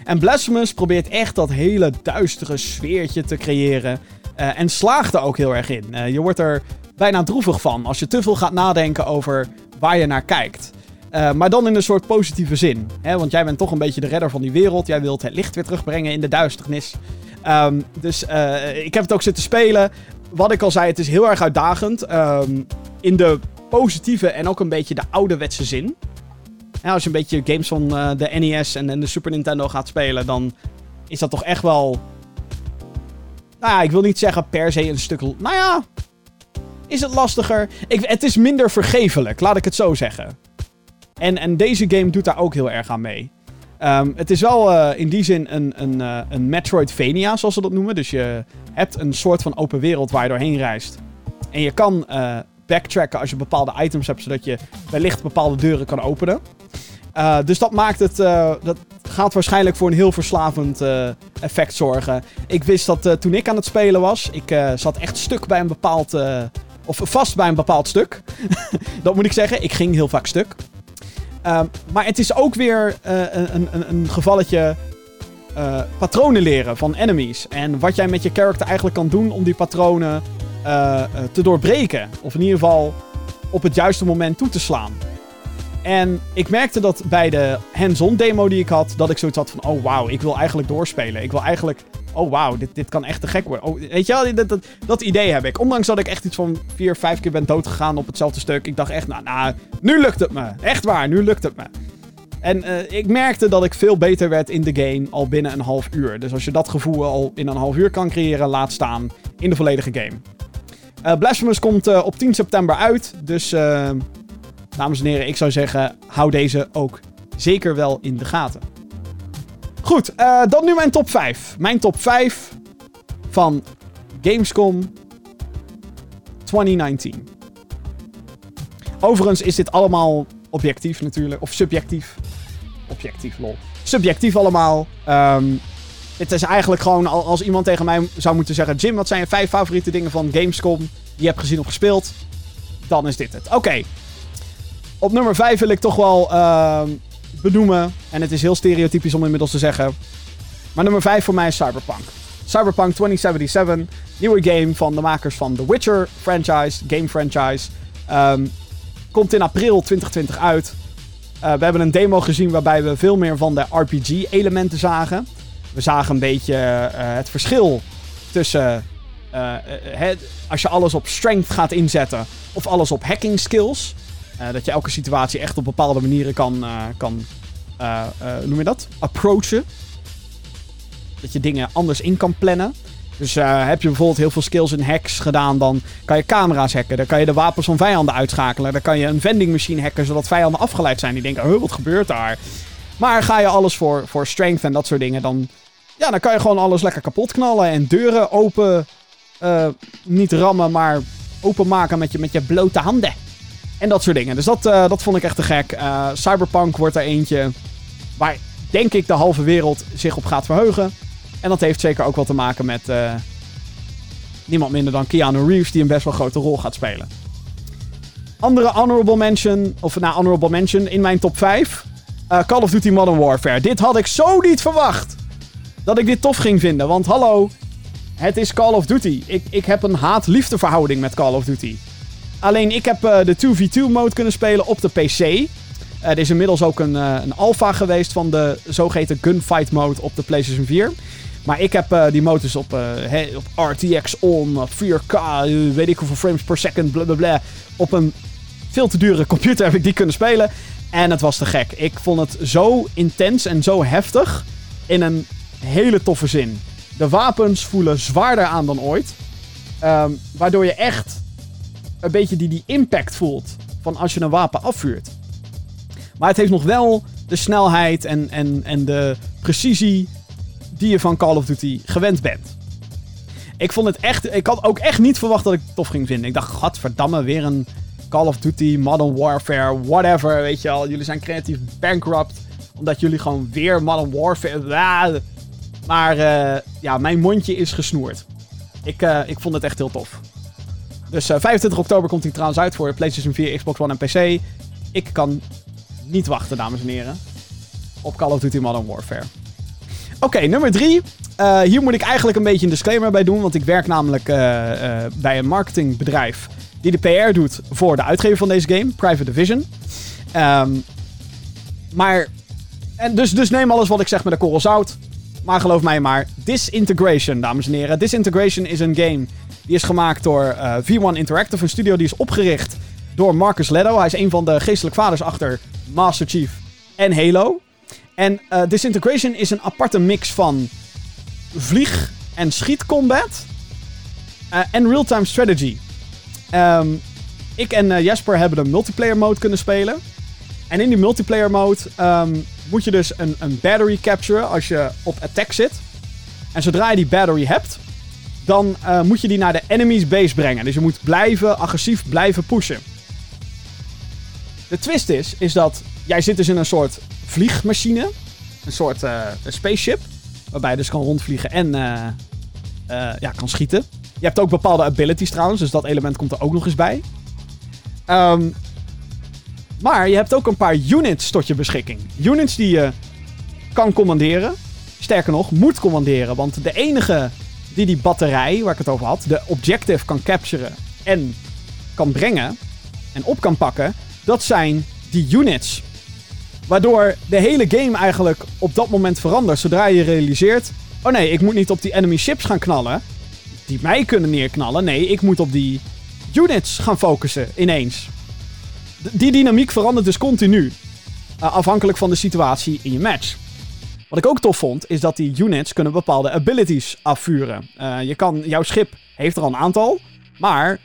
En Blasphemous probeert echt dat hele duistere sfeertje te creëren. Uh, en slaagt er ook heel erg in. Uh, je wordt er bijna droevig van als je te veel gaat nadenken over waar je naar kijkt. Uh, maar dan in een soort positieve zin. Hè? Want jij bent toch een beetje de redder van die wereld. Jij wilt het licht weer terugbrengen in de duisternis. Um, dus ik heb het ook zitten spelen. Wat ik al zei, het is heel erg uitdagend. Um, in de positieve en ook een beetje de ouderwetse zin. Ja, als je een beetje games van uh, de NES en, de Super Nintendo gaat spelen, dan is dat toch echt wel. Nou ja, ik wil niet zeggen per se een stuk. Nou ja, is het lastiger? Ik, het is minder vergevelijk, laat ik het zo zeggen. En, en deze game doet daar ook heel erg aan mee. Um, het is wel uh, in die zin een, een, uh, een Metroidvania, zoals ze dat noemen. Dus je hebt een soort van open wereld waar je doorheen reist. En je kan backtracken als je bepaalde items hebt, zodat je wellicht bepaalde deuren kan openen. Uh, dus dat maakt het. Uh, dat gaat waarschijnlijk voor een heel verslavend uh, effect zorgen. Ik wist dat toen ik aan het spelen was. Ik zat echt stuk bij een bepaald. of vast bij een bepaald stuk. dat moet ik zeggen. Ik ging heel vaak stuk. Ehm, maar het is ook weer een, een, een, gevalletje. patronen leren van enemies. En wat jij met je character eigenlijk kan doen om die patronen te doorbreken. Of in ieder geval op het juiste moment toe te slaan. En ik merkte dat bij de hands-on demo die ik had, dat ik zoiets had van, oh wauw, ik wil eigenlijk doorspelen. Ik wil eigenlijk, oh wauw, dit, dit kan echt te gek worden. Oh, weet je wel, dat, dat, dat, idee heb ik. Ondanks dat ik echt iets van vier, vijf keer ben doodgegaan op hetzelfde stuk. Ik dacht echt, nou, nou nu lukt het me. Echt waar, nu lukt het me. En uh, ik merkte dat ik veel beter werd in de game al binnen een half uur. Dus als je dat gevoel al in een half uur kan creëren, laat staan in de volledige game. Uh, Blasphemous komt uh, op 10 september uit. Dus dames en heren, ik zou zeggen, hou deze ook zeker wel in de gaten. Goed, uh, dan nu mijn top 5. Mijn top 5 van Gamescom 2019. Overigens is dit allemaal objectief natuurlijk. Of subjectief. Objectief, lol. Subjectief allemaal. Um, het is eigenlijk gewoon als iemand tegen mij zou moeten zeggen: Jim, wat zijn je vijf favoriete dingen van Gamescom die je hebt gezien of gespeeld? Dan is dit het. Oké. Okay. Op nummer 5 wil ik toch wel uh, benoemen. En het is heel stereotypisch om inmiddels te zeggen. Maar nummer 5 voor mij is Cyberpunk. Cyberpunk 2077. Nieuwe game van de makers van The Witcher franchise. Game franchise. Um, komt in april 2020 uit. Uh, we hebben een demo gezien waarbij we veel meer van de RPG-elementen zagen. We zagen een beetje uh, het verschil tussen. Uh, als je alles op strength gaat inzetten. Of alles op hacking skills. Uh, dat je elke situatie echt op bepaalde manieren kan, uh, kan uh, noem je dat? Approachen. Dat je dingen anders in kan plannen. Dus heb je bijvoorbeeld heel veel skills in hacks gedaan, dan kan je camera's hacken. Dan kan je de wapens van vijanden uitschakelen. Dan kan je een vending machine hacken, zodat vijanden afgeleid zijn. Die denken, huh, wat gebeurt daar? Maar ga je alles voor, voor strength en dat soort dingen, dan, ja, dan kan je gewoon alles lekker kapot knallen. En deuren open, niet rammen, maar openmaken met je, met je blote handen. En dat soort dingen. Dus dat, uh, dat vond ik echt te gek. Uh, Cyberpunk wordt er eentje waar, denk ik, de halve wereld zich op gaat verheugen. En dat heeft zeker ook wel te maken met uh, niemand minder dan Keanu Reeves, die een best wel grote rol gaat spelen. Andere honorable mention, of nou, honorable mention in mijn top 5. Call of Duty Modern Warfare. Dit had ik zo niet verwacht. Dat ik dit tof ging vinden. Want hallo, Het is Call of Duty. Ik, ik heb een haat-liefde verhouding met Call of Duty. Alleen ik heb uh, de 2v2 mode kunnen spelen op de PC. Uh, er is inmiddels ook een, uh, een alpha geweest van de zogeheten gunfight mode op de PlayStation 4. Maar ik heb die motors op, op RTX on, 4K, weet ik hoeveel frames per second, blablabla. Op een veel te dure computer heb ik die kunnen spelen. En het was te gek. Ik vond het zo intens en zo heftig. In een hele toffe zin. De wapens voelen zwaarder aan dan ooit. Um, waardoor je echt een beetje die, die impact voelt. Van als je een wapen afvuurt. Maar het heeft nog wel de snelheid en, en, en de precisie die je van Call of Duty gewend bent. Ik vond het echt. Ik had ook echt niet verwacht dat ik het tof ging vinden. Ik dacht, gadverdamme, weer een Call of Duty, Modern Warfare, whatever. Weet je al, jullie zijn creatief bankrupt. Omdat jullie gewoon weer Modern Warfare. Maar uh, ja, mijn mondje is gesnoerd. Ik, uh, ik vond het echt heel tof. Dus uh, 25 oktober komt hij trouwens uit voor PlayStation 4, Xbox One en PC. Ik kan niet wachten, dames en heren. Op Call of Duty Modern Warfare. Oké, nummer 3. Uh, hier moet ik eigenlijk een beetje een disclaimer bij doen. Want ik werk namelijk uh, bij een marketingbedrijf die de PR doet voor de uitgever van deze game, Private Division. Um, maar. En dus, dus neem alles wat ik zeg met een korrel zout. Maar geloof mij maar. Disintegration, dames en heren. Disintegration is een game die is gemaakt door V1 Interactive, een studio die is opgericht door Marcus Leto. Hij is een van de geestelijk vaders achter Master Chief en Halo. En uh, Disintegration is een aparte mix van vlieg- en schietcombat uh, en real-time strategy. Um, ik en Jasper hebben de multiplayer mode kunnen spelen. En in die multiplayer mode um, moet je dus een, een battery capturen als je op attack zit. En zodra je die battery hebt, dan uh, moet je die naar de enemy's base brengen. Dus je moet blijven, agressief blijven pushen. De twist is, is dat jij zit dus in een soort vliegmachine. Een soort uh, een spaceship. Waarbij je dus kan rondvliegen en uh, ja, kan schieten. Je hebt ook bepaalde abilities trouwens, dus dat element komt er ook nog eens bij. Um, maar je hebt ook een paar units tot je beschikking. Units die je kan commanderen. Sterker nog, moet commanderen. Want de enige die die batterij, waar ik het over had, de objective kan capturen en kan brengen en op kan pakken, dat zijn die units. Waardoor de hele game eigenlijk op dat moment verandert. Zodra je realiseert: oh nee, ik moet niet op die enemy ships gaan knallen. Die mij kunnen neerknallen. Nee, ik moet op die units gaan focussen ineens. Die dynamiek verandert dus continu. Uh, afhankelijk van de situatie in je match. Wat ik ook tof vond, is dat die units kunnen bepaalde abilities afvuren. Uh, je kan, jouw schip heeft er al een aantal, maar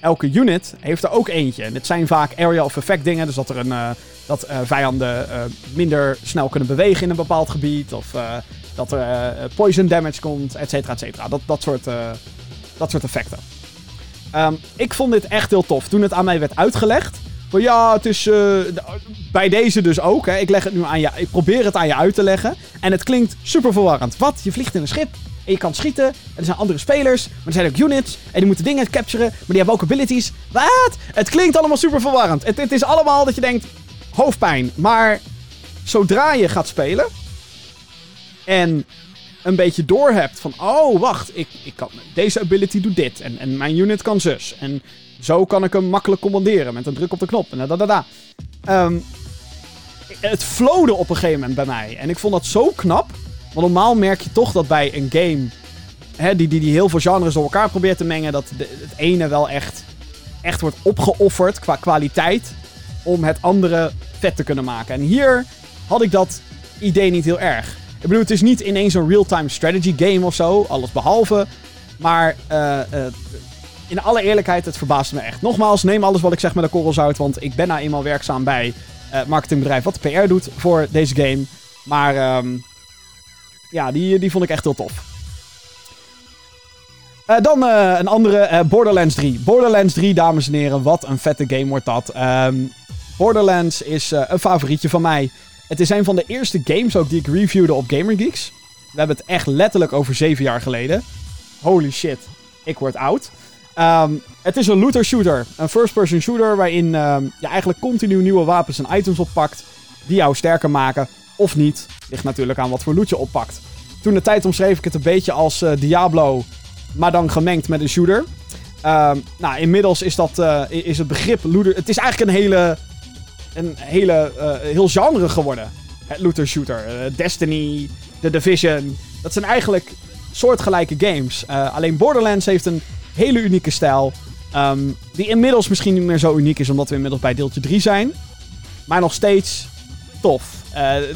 elke unit heeft er ook eentje. En dit zijn vaak area of effect dingen, dus dat er een, uh, dat uh, vijanden minder snel kunnen bewegen in een bepaald gebied. Of dat er poison damage komt, et cetera, et cetera. Dat, dat, soort, dat soort effecten. Um, ik vond dit echt heel tof. Toen het aan mij werd uitgelegd. Ja, het is bij deze dus ook. Hè. Ik, leg het nu aan je, ik probeer het aan je uit te leggen. En het klinkt super verwarrend. Wat? Je vliegt in een schip. En je kan schieten. En er zijn andere spelers. Maar er zijn ook units. En die moeten dingen capturen. Maar die hebben ook abilities. Wat? Het klinkt allemaal super verwarrend. Het is allemaal dat je denkt hoofdpijn. Maar zodra je gaat spelen en een beetje doorhebt van, oh wacht, ik, ik kan, deze ability doet dit en, en mijn unit kan zus. En zo kan ik hem makkelijk commanderen met een druk op de knop en da da da. Um, het flowde op een gegeven moment bij mij. En ik vond dat zo knap. Want normaal merk je toch dat bij een game, hè, die, die, die heel veel genres door elkaar probeert te mengen, dat de, het ene wel echt, echt wordt opgeofferd qua kwaliteit om het andere vet te kunnen maken. En hier had ik dat idee niet heel erg. Ik bedoel, het is niet ineens een real-time strategy game of zo, alles behalve. Maar uh, uh, in alle eerlijkheid, het verbaast me echt. Nogmaals, neem alles wat ik zeg met een korrel zout, want ik ben nou eenmaal werkzaam bij het uh, marketingbedrijf wat PR doet voor deze game. Maar um, ja, die, die vond ik echt heel tof. Dan een andere, Borderlands 3. Borderlands 3, dames en heren, wat een vette game wordt dat. Um, Borderlands is een favorietje van mij. Het is een van de eerste games ook die ik reviewde op GamerGeeks. We hebben het echt letterlijk over zeven jaar geleden. Holy shit, ik word oud. Um, het is een looter shooter. Een first-person shooter waarin um, je eigenlijk continu nieuwe wapens en items oppakt. Die jou sterker maken. Of niet. Ligt natuurlijk aan wat voor loot je oppakt. Toen de tijd omschreef ik het een beetje als uh, Diablo maar dan gemengd met een shooter. Ehm, nou, inmiddels is, dat, uh, is het begrip looter... Het is eigenlijk een hele... Een hele... Uh, heel genre geworden. Het looter shooter. Uh, Destiny, The Division. Dat zijn eigenlijk soortgelijke games. alleen Borderlands heeft een hele unieke stijl. Um, die inmiddels misschien niet meer zo uniek is, omdat we inmiddels bij deeltje 3 zijn. Maar nog steeds tof.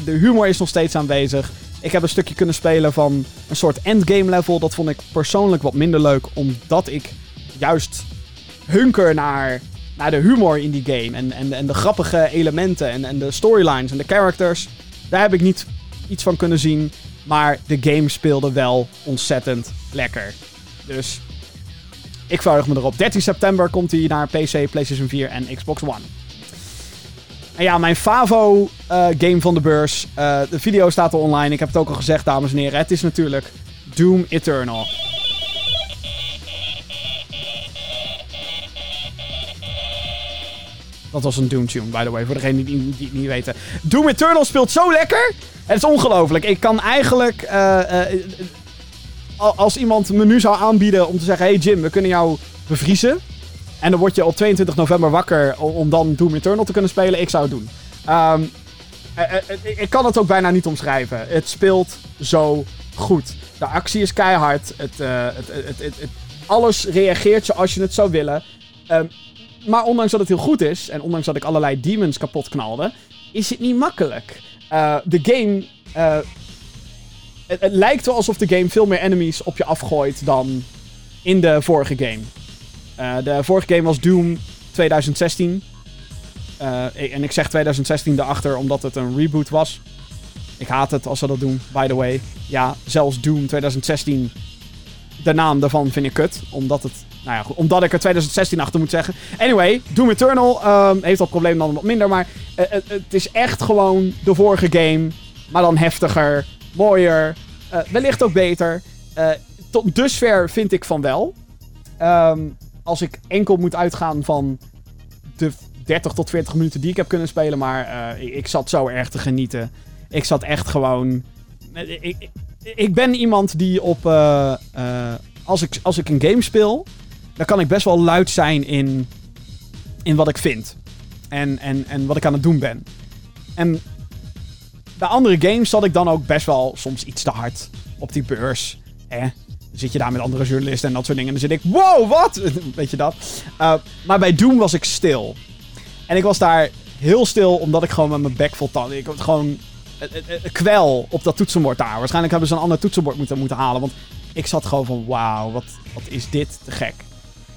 de humor is nog steeds aanwezig. Ik heb een stukje kunnen spelen van een soort endgame level. Dat vond ik persoonlijk wat minder leuk, omdat ik juist hunker naar, naar de humor in die game. En, en, en de grappige elementen en, en de storylines en de characters. Daar heb ik niet iets van kunnen zien. Maar de game speelde wel ontzettend lekker. Dus ik verheug me erop. 13 september komt hij naar PC, PlayStation 4 en Xbox One. En ja, mijn Favo uh, game van de beurs. Uh, de video staat er online. Ik heb het ook al gezegd, dames en heren. Het is natuurlijk Doom Eternal. Dat was een Doom tune, by the way, voor degenen die, het niet weten. Doom Eternal speelt zo lekker. Het is ongelooflijk. Ik kan eigenlijk... Uh, als iemand me nu zou aanbieden om te zeggen... Hey Jim, we kunnen jou bevriezen. En dan word je op 22 november wakker om dan Doom Eternal te kunnen spelen. Ik zou het doen. Um, ik kan het ook bijna niet omschrijven. Het speelt zo goed. De actie is keihard. Het, het, het, alles reageert zoals je het zou willen. Um, maar ondanks dat het heel goed is, en ondanks dat ik allerlei demons kapot knalde, is het niet makkelijk. Uh, de game. Uh, het, lijkt wel alsof de game veel meer enemies op je afgooit dan in de vorige game. Uh, de vorige game was Doom 2016. en ik zeg 2016 erachter omdat het een reboot was. Ik haat het als ze dat doen, by the way. Ja, zelfs Doom 2016. De naam daarvan vind ik kut. Omdat het nou ja, omdat ik er 2016 achter moet zeggen. Anyway, Doom Eternal um, heeft dat probleem dan wat minder. Maar uh, het is echt gewoon de vorige game. Maar dan heftiger, mooier. Uh, wellicht ook beter. Tot dusver vind ik van wel. Um, als ik enkel moet uitgaan van de 30 tot 40 minuten die ik heb kunnen spelen. Maar ik, ik, zat zo erg te genieten. Ik zat echt gewoon. Ik, ik ben iemand die op. als, ik, als ik een game speel dan kan ik best wel luid zijn in, in wat ik vind. En, en, en wat ik aan het doen ben. En bij andere games zat ik dan ook best wel soms iets te hard op die beurs. Eh, dan zit je daar met andere journalisten en dat soort dingen. En dan zit ik, wow, wat? Weet je dat? Uh, maar bij Doom was ik stil. En ik was daar heel stil omdat ik gewoon met mijn bek vol tanden... Ik had gewoon kwel op dat toetsenbord daar. Waarschijnlijk hebben ze een ander toetsenbord moeten, moeten halen. Want ik zat gewoon van, wauw, wat, wat is dit te gek.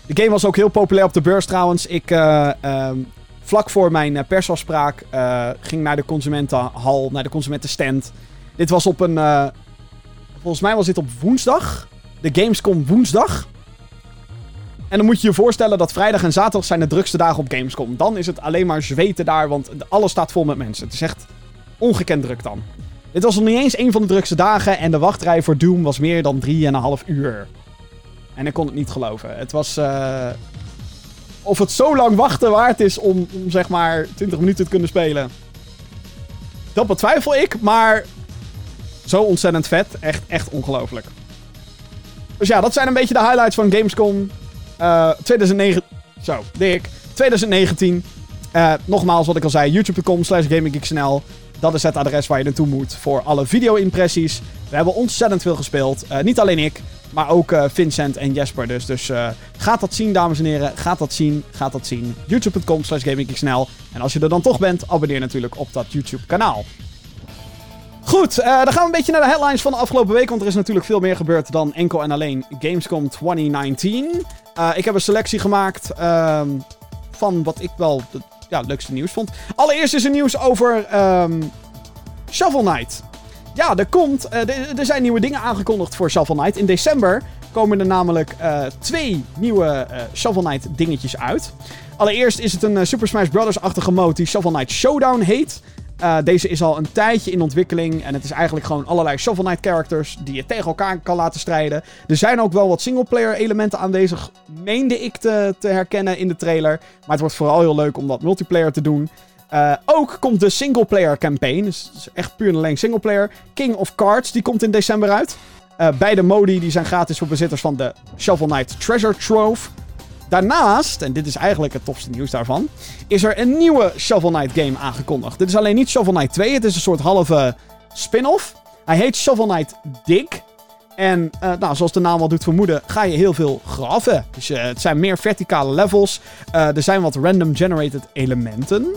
De game was ook heel populair op de beurs trouwens. Ik, um, vlak voor mijn persafspraak ging naar de consumentenhal, naar de consumentenstand. Dit was op een... volgens mij was dit op woensdag. De Gamescom woensdag. En dan moet je je voorstellen dat vrijdag en zaterdag zijn de drukste dagen op Gamescom. Dan is het alleen maar zweten daar, want alles staat vol met mensen. Het is echt ongekend druk dan. Dit was nog niet eens een van de drukste dagen en de wachtrij voor Doom was meer dan 3,5 uur. En ik kon het niet geloven. Het was. Uh, of het zo lang wachten waard is om, om zeg maar 20 minuten te kunnen spelen. Dat betwijfel ik, maar zo ontzettend vet. Echt, echt ongelooflijk. Dus ja, dat zijn een beetje de highlights van Gamescom uh, 2009. Zo, dik. 2019. Uh, nogmaals, wat ik al zei, youtube.com slash gaminggeeksnl. Dat is het adres waar je naartoe moet voor alle video-impressies. We hebben ontzettend veel gespeeld. Uh, niet alleen ik, maar ook uh, Vincent en Jesper dus. Dus uh, gaat dat zien, dames en heren. Gaat dat zien, gaat dat zien. YouTube.com slash. En als je er dan toch bent, abonneer natuurlijk op dat YouTube-kanaal. Goed, dan gaan we een beetje naar de headlines van de afgelopen week. Want er is natuurlijk veel meer gebeurd dan enkel en alleen Gamescom 2019. ik heb een selectie gemaakt ehm, van wat ik wel ja, leukste nieuws vond. Allereerst is er nieuws over um, Shovel Knight. Ja, er, komt, uh, er zijn nieuwe dingen aangekondigd voor Shovel Knight. In december komen er namelijk uh, twee nieuwe uh, Shovel Knight dingetjes uit. Allereerst is het een Super Smash Bros.-achtige mode die Shovel Knight Showdown heet. Deze is al een tijdje in ontwikkeling. En het is eigenlijk gewoon allerlei Shovel Knight characters die je tegen elkaar kan laten strijden. Er zijn ook wel wat singleplayer elementen aanwezig, meende ik te, te herkennen in de trailer. Maar het wordt vooral heel leuk om dat multiplayer te doen. Uh, ook komt de singleplayer campaign. Dus echt puur en alleen singleplayer. King of Cards, die komt in december uit. beide modi die zijn gratis voor bezitters van de Shovel Knight Treasure Trove. Daarnaast, en dit is eigenlijk het tofste nieuws daarvan, is er een nieuwe Shovel Knight game aangekondigd. Dit is alleen niet Shovel Knight 2, het is een soort halve spin-off. Hij heet Shovel Knight Dig. En uh, nou, zoals de naam al doet vermoeden, ga je heel veel graven. Dus uh, het zijn meer verticale levels. Uh, er zijn wat random generated elementen.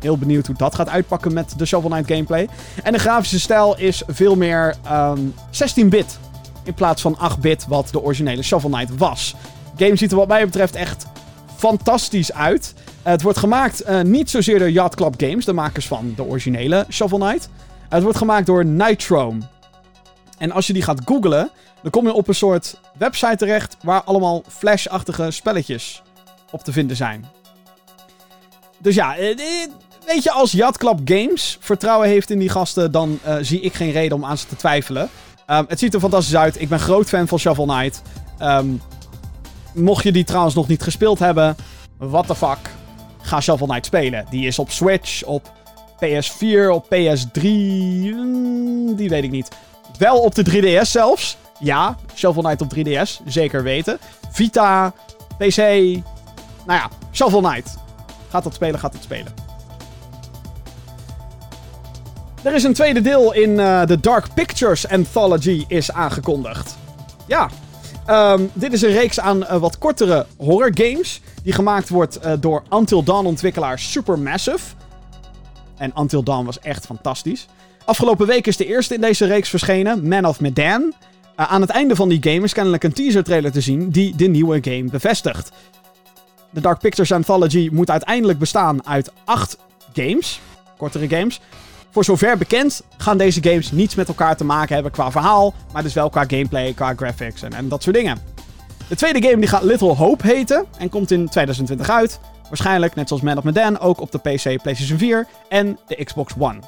Heel benieuwd hoe dat gaat uitpakken met de Shovel Knight gameplay. En de grafische stijl is veel meer um, 16-bit. In plaats van 8-bit, wat de originele Shovel Knight was. Game ziet er wat mij betreft echt fantastisch uit. het wordt gemaakt niet zozeer door Yacht Games, de makers van de originele Shovel Knight. het wordt gemaakt door Nitrome. En als je die gaat googlen, dan kom je op een soort website terecht waar allemaal Flash-achtige spelletjes op te vinden zijn. Dus ja, eh, eh, weet je, als Yacht Games vertrouwen heeft in die gasten, dan zie ik geen reden om aan ze te twijfelen. Um, het ziet er fantastisch uit. Ik ben groot fan van Shovel Knight. Um, mocht je die trouwens nog niet gespeeld hebben, what the fuck, ga Shovel Knight spelen. Die is op Switch, op PS4, op PS3, mm, die weet ik niet. Wel op de 3DS zelfs. Ja, Shovel Knight op 3DS. Zeker weten. Vita, PC. Nou ja, Shovel Knight. Gaat dat spelen, gaat het spelen. Er is een tweede deel in de Dark Pictures Anthology is aangekondigd. Ja, um, dit is een reeks aan uh, wat kortere horror games. Die gemaakt wordt uh, door Until Dawn ontwikkelaar Supermassive. En Until Dawn was echt fantastisch. Afgelopen week is de eerste in deze reeks verschenen, Man of Medan. Uh, aan het einde van die game is kennelijk een teaser trailer te zien die de nieuwe game bevestigt. De Dark Pictures Anthology moet uiteindelijk bestaan uit acht games, kortere games. Voor zover bekend gaan deze games niets met elkaar te maken hebben qua verhaal, maar dus wel qua gameplay, qua graphics en, en dat soort dingen. De tweede game die gaat Little Hope heten en komt in 2020 uit. Waarschijnlijk, net zoals Man of Medan, ook op de PC, PlayStation 4 en de Xbox One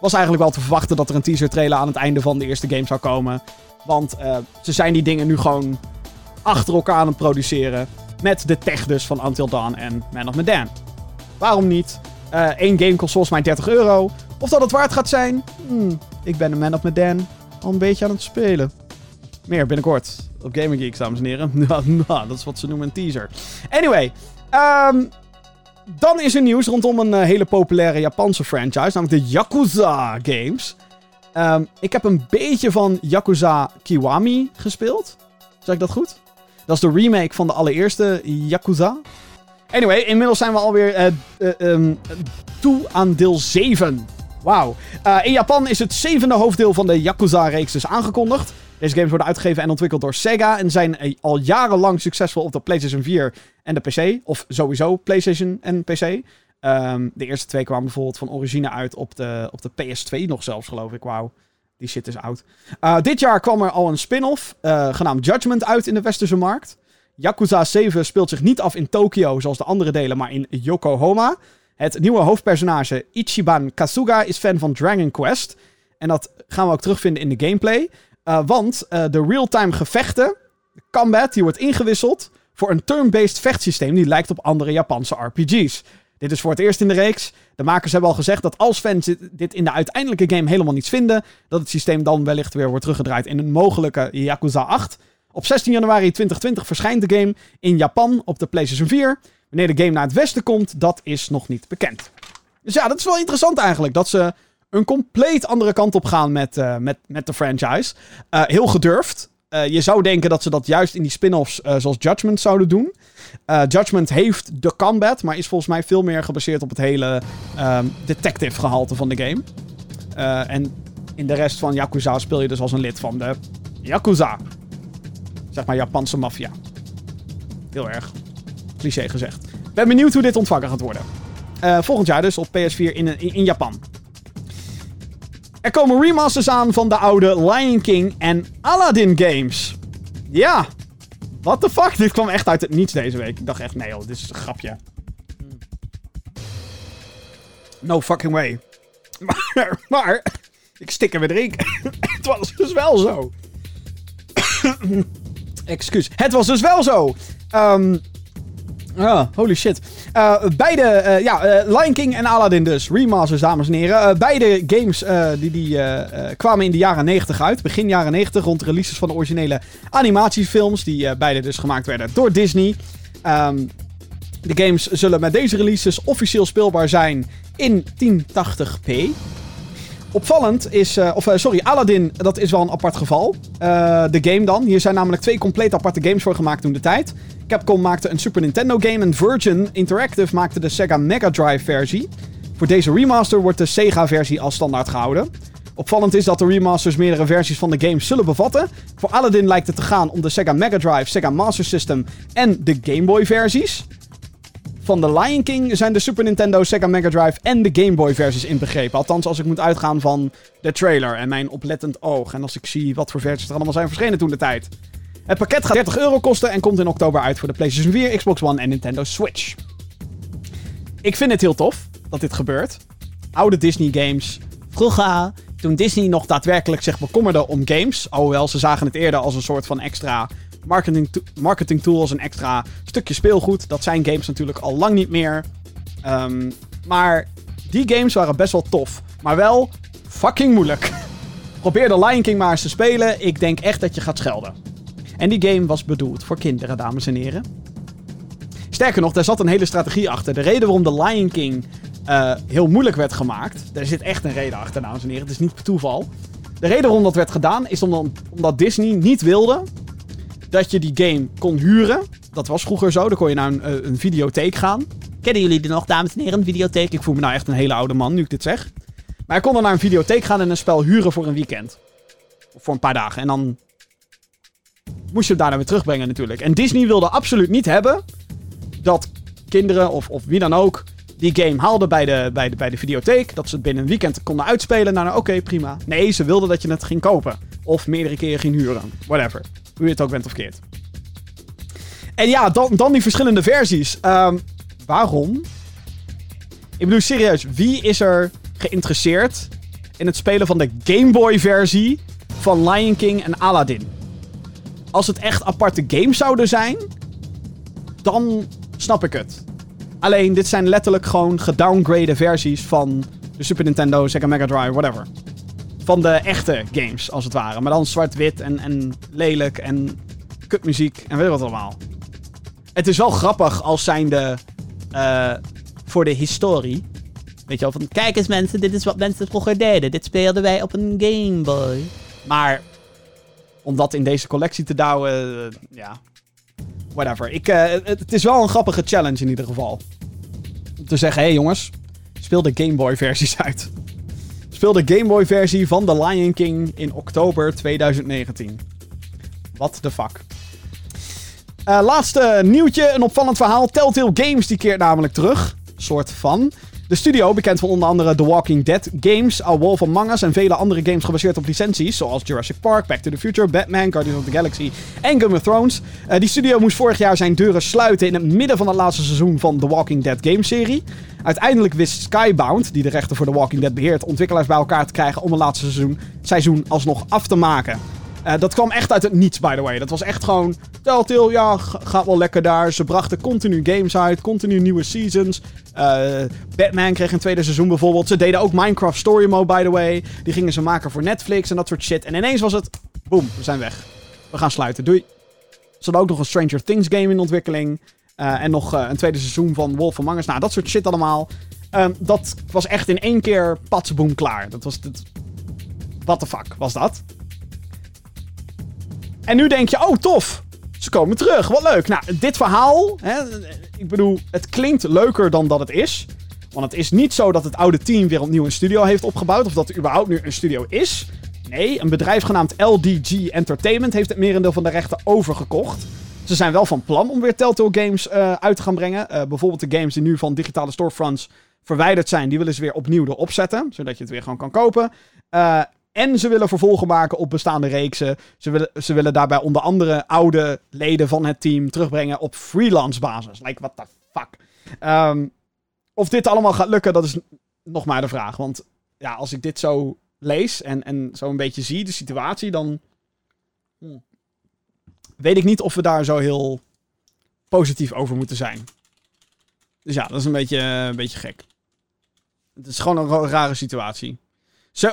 was eigenlijk wel te verwachten dat er een teaser trailer aan het einde van de eerste game zou komen. Want uh, ze zijn die dingen nu gewoon achter elkaar aan het produceren. Met de tech dus van Until Dawn en Man of Medan. Waarom niet? Eén uh, game kost volgens mij 30 euro. Of dat het waard gaat zijn? Hmm, ik ben een Man of Medan al een beetje aan het spelen. Meer binnenkort op Gaming Geeks, dames en heren. nou, dat is wat ze noemen een teaser. Anyway, um, dan is er nieuws rondom een uh, hele populaire Japanse franchise, namelijk de Yakuza games. Um, ik heb een beetje van Yakuza Kiwami gespeeld. Zeg ik dat goed? Dat is de remake van de allereerste Yakuza. Anyway, inmiddels zijn we alweer uh, uh, um, toe aan deel 7. Wauw. Uh, in Japan is het zevende hoofddeel van de Yakuza-reeks dus aangekondigd. Deze games worden uitgegeven en ontwikkeld door Sega en zijn al jarenlang succesvol op de PlayStation 4 en de PC. Of sowieso PlayStation en PC. Um, de eerste twee kwamen bijvoorbeeld van origine uit op de, op de PS2 nog zelfs, geloof ik. Wauw. Die shit is oud. Dit jaar kwam er al een spin-off genaamd Judgment uit in de westerse markt. Yakuza 7 speelt zich niet af in Tokio zoals de andere delen, maar in Yokohama. Het nieuwe hoofdpersonage Ichiban Kasuga is fan van Dragon Quest. En dat gaan we ook terugvinden in de gameplay. Uh, want uh, de real-time gevechten, de combat, die wordt ingewisseld voor een turn-based vechtsysteem die lijkt op andere Japanse RPG's. Dit is voor het eerst in de reeks. De makers hebben al gezegd dat als fans dit in de uiteindelijke game helemaal niets vinden, dat het systeem dan wellicht weer wordt teruggedraaid in een mogelijke Yakuza 8. Op 16 januari 2020 verschijnt de game in Japan op de PlayStation 4. Wanneer de game naar het westen komt, dat is nog niet bekend. Dus ja, dat is wel interessant eigenlijk. Dat ze een compleet andere kant op gaan met, uh, met, met de franchise. Uh, heel gedurfd. Uh, je zou denken dat ze dat juist in die spin-offs zoals Judgment zouden doen. Judgment heeft de combat, maar is volgens mij veel meer gebaseerd op het hele um, detective gehalte van de game. en in de rest van Yakuza speel je dus als een lid van de Yakuza. Zeg maar Japanse maffia. Heel erg cliché gezegd. Ben benieuwd hoe dit ontvangen gaat worden. volgend jaar dus op PS4 in, in, in Japan. Er komen remasters aan van de oude Lion King en Aladdin games. Ja, what the fuck? Dit kwam echt uit het niets deze week. Ik dacht echt, nee joh, dit is een grapje. No fucking way. Maar, ik stik er weer erin. het was dus wel zo. Excuus. Het was dus wel zo. Um, Ah, holy shit. Uh, beide, uh, ja, uh, Lion King en Aladdin dus. Remasters, dames en heren. beide games die, die kwamen in de jaren 90 uit. Begin jaren 90, rond de releases van de originele animatiefilms. Die beide dus gemaakt werden door Disney. Um, de games zullen met deze releases officieel speelbaar zijn in 1080p. Opvallend is, uh, of uh, sorry, Aladdin, dat is wel een apart geval. Uh, de game dan. Hier zijn namelijk twee compleet aparte games voor gemaakt toen de tijd. Capcom maakte een Super Nintendo game en Virgin Interactive maakte de Sega Mega Drive versie. Voor deze remaster wordt de Sega versie als standaard gehouden. Opvallend is dat de remasters meerdere versies van de game zullen bevatten. Voor Aladdin lijkt het te gaan om de Sega Mega Drive, Sega Master System en de Game Boy versies. Van The Lion King zijn de Super Nintendo, Sega Mega Drive en de Game Boy versies inbegrepen. Althans, als ik moet uitgaan van de trailer en mijn oplettend oog. En als ik zie wat voor versies er allemaal zijn verschenen toen de tijd. Het pakket gaat 30 euro kosten en komt in oktober uit voor de PlayStation 4, Xbox One en Nintendo Switch. Ik vind het heel tof dat dit gebeurt. Oude Disney games. Vroeger, toen Disney nog daadwerkelijk zich bekommerde om games. Alhoewel ze zagen het eerder als een soort van extra marketing, marketing tools, een extra stukje speelgoed. Dat zijn games natuurlijk al lang niet meer. Um, maar die games waren best wel tof. Maar wel fucking moeilijk. Probeer de Lion King maar eens te spelen. Ik denk echt dat je gaat schelden. En die game was bedoeld voor kinderen, dames en heren. Sterker nog, daar zat een hele strategie achter. De reden waarom de Lion King uh, heel moeilijk werd gemaakt. Daar zit echt een reden achter, dames en heren. Het is niet toeval. De reden waarom dat werd gedaan is omdat Disney niet wilde dat je die game kon huren. Dat was vroeger zo. Dan kon je naar een, eh, een videotheek gaan. Kennen jullie die nog, dames en heren, een videotheek? Ik voel me nou echt een hele oude man nu ik dit zeg. Maar je kon dan naar een videotheek gaan en een spel huren voor een weekend. Of voor een paar dagen. En dan moest je het daarna weer terugbrengen natuurlijk. En Disney wilde absoluut niet hebben dat kinderen of, of wie dan ook die game haalden bij de, bij, de, bij de videotheek. Dat ze het binnen een weekend konden uitspelen. Nou, nou oké, prima. Nee, ze wilden dat je het ging kopen. Of meerdere keren ging huren. Whatever. Hoe je het ook bent of keert. En ja, dan, dan die verschillende versies. Um, waarom? Ik bedoel, serieus, wie is er geïnteresseerd in het spelen van de Game Boy versie van Lion King en Aladdin? Als het echt aparte games zouden zijn, dan snap ik het. Alleen, dit zijn letterlijk gewoon gedowngrade versies van de Super Nintendo, Sega Mega Drive, whatever van de echte games, als het ware. Maar dan zwart-wit en, en lelijk en kutmuziek en weet wat allemaal. Het is wel grappig als zijnde uh, voor de historie. Weet je wel, van kijk eens mensen, dit is wat mensen vroeger deden. Dit speelden wij op een Game Boy. Maar om dat in deze collectie te douwen, uh, ja, whatever. Ik, uh, het, is wel een grappige challenge in ieder geval. Om te zeggen, hé hey jongens, speel de Game Boy versies uit. De Game Boy versie van The Lion King in oktober 2019. What the fuck. Uh, laatste nieuwtje, een opvallend verhaal. Telltale Games die keert namelijk terug. Soort van. De studio, bekend van onder andere The Walking Dead games, A Wolf Among Us en vele andere games gebaseerd op licenties, zoals Jurassic Park, Back to the Future, Batman, Guardians of the Galaxy en Game of Thrones. Uh, die studio moest vorig jaar zijn deuren sluiten in het midden van het laatste seizoen van The Walking Dead gameserie. Uiteindelijk wist Skybound, die de rechten voor The Walking Dead beheert, ontwikkelaars bij elkaar te krijgen om het laatste seizoen, seizoen alsnog af te maken. Uh, dat kwam echt uit het niets, by the way. Dat was echt gewoon. Telltale, ja, gaat wel lekker daar. Ze brachten continu games uit, continu nieuwe seasons. Uh, Batman kreeg een tweede seizoen bijvoorbeeld. Ze deden ook Minecraft Story Mode, by the way. Die gingen ze maken voor Netflix en dat soort shit. En ineens was het. Boom, we zijn weg. We gaan sluiten. Doei. Ze hadden ook nog een Stranger Things game in ontwikkeling. Uh, en nog een tweede seizoen van Wolf Among Us. Nou, dat soort shit allemaal. Um, dat was echt in één keer patsboom klaar. Dat was. Dat... What the fuck was dat? En nu denk je, oh tof, ze komen terug, wat leuk. Nou, dit verhaal, hè, ik bedoel, het klinkt leuker dan dat het is. Want het is niet zo dat het oude team weer opnieuw een studio heeft opgebouwd. Of dat er überhaupt nu een studio is. Nee, een bedrijf genaamd LDG Entertainment heeft het merendeel van de rechten overgekocht. Ze zijn wel van plan om weer Telltale Games uh, uit te gaan brengen. Uh, bijvoorbeeld de games die nu van digitale storefronts verwijderd zijn, die willen ze weer opnieuw erop zetten. Zodat je het weer gewoon kan kopen. Uh, en ze willen vervolgen maken op bestaande reeksen. Ze willen, ze willen daarbij onder andere oude leden van het team terugbrengen op freelance basis. Like, what the fuck. Um, of dit allemaal gaat lukken, dat is nog maar de vraag. Want ja, als ik dit zo lees en, en zo een beetje zie, de situatie, dan hmm, weet ik niet of we daar zo heel positief over moeten zijn. Dus ja, dat is een beetje, een beetje gek. Het is gewoon een rare situatie.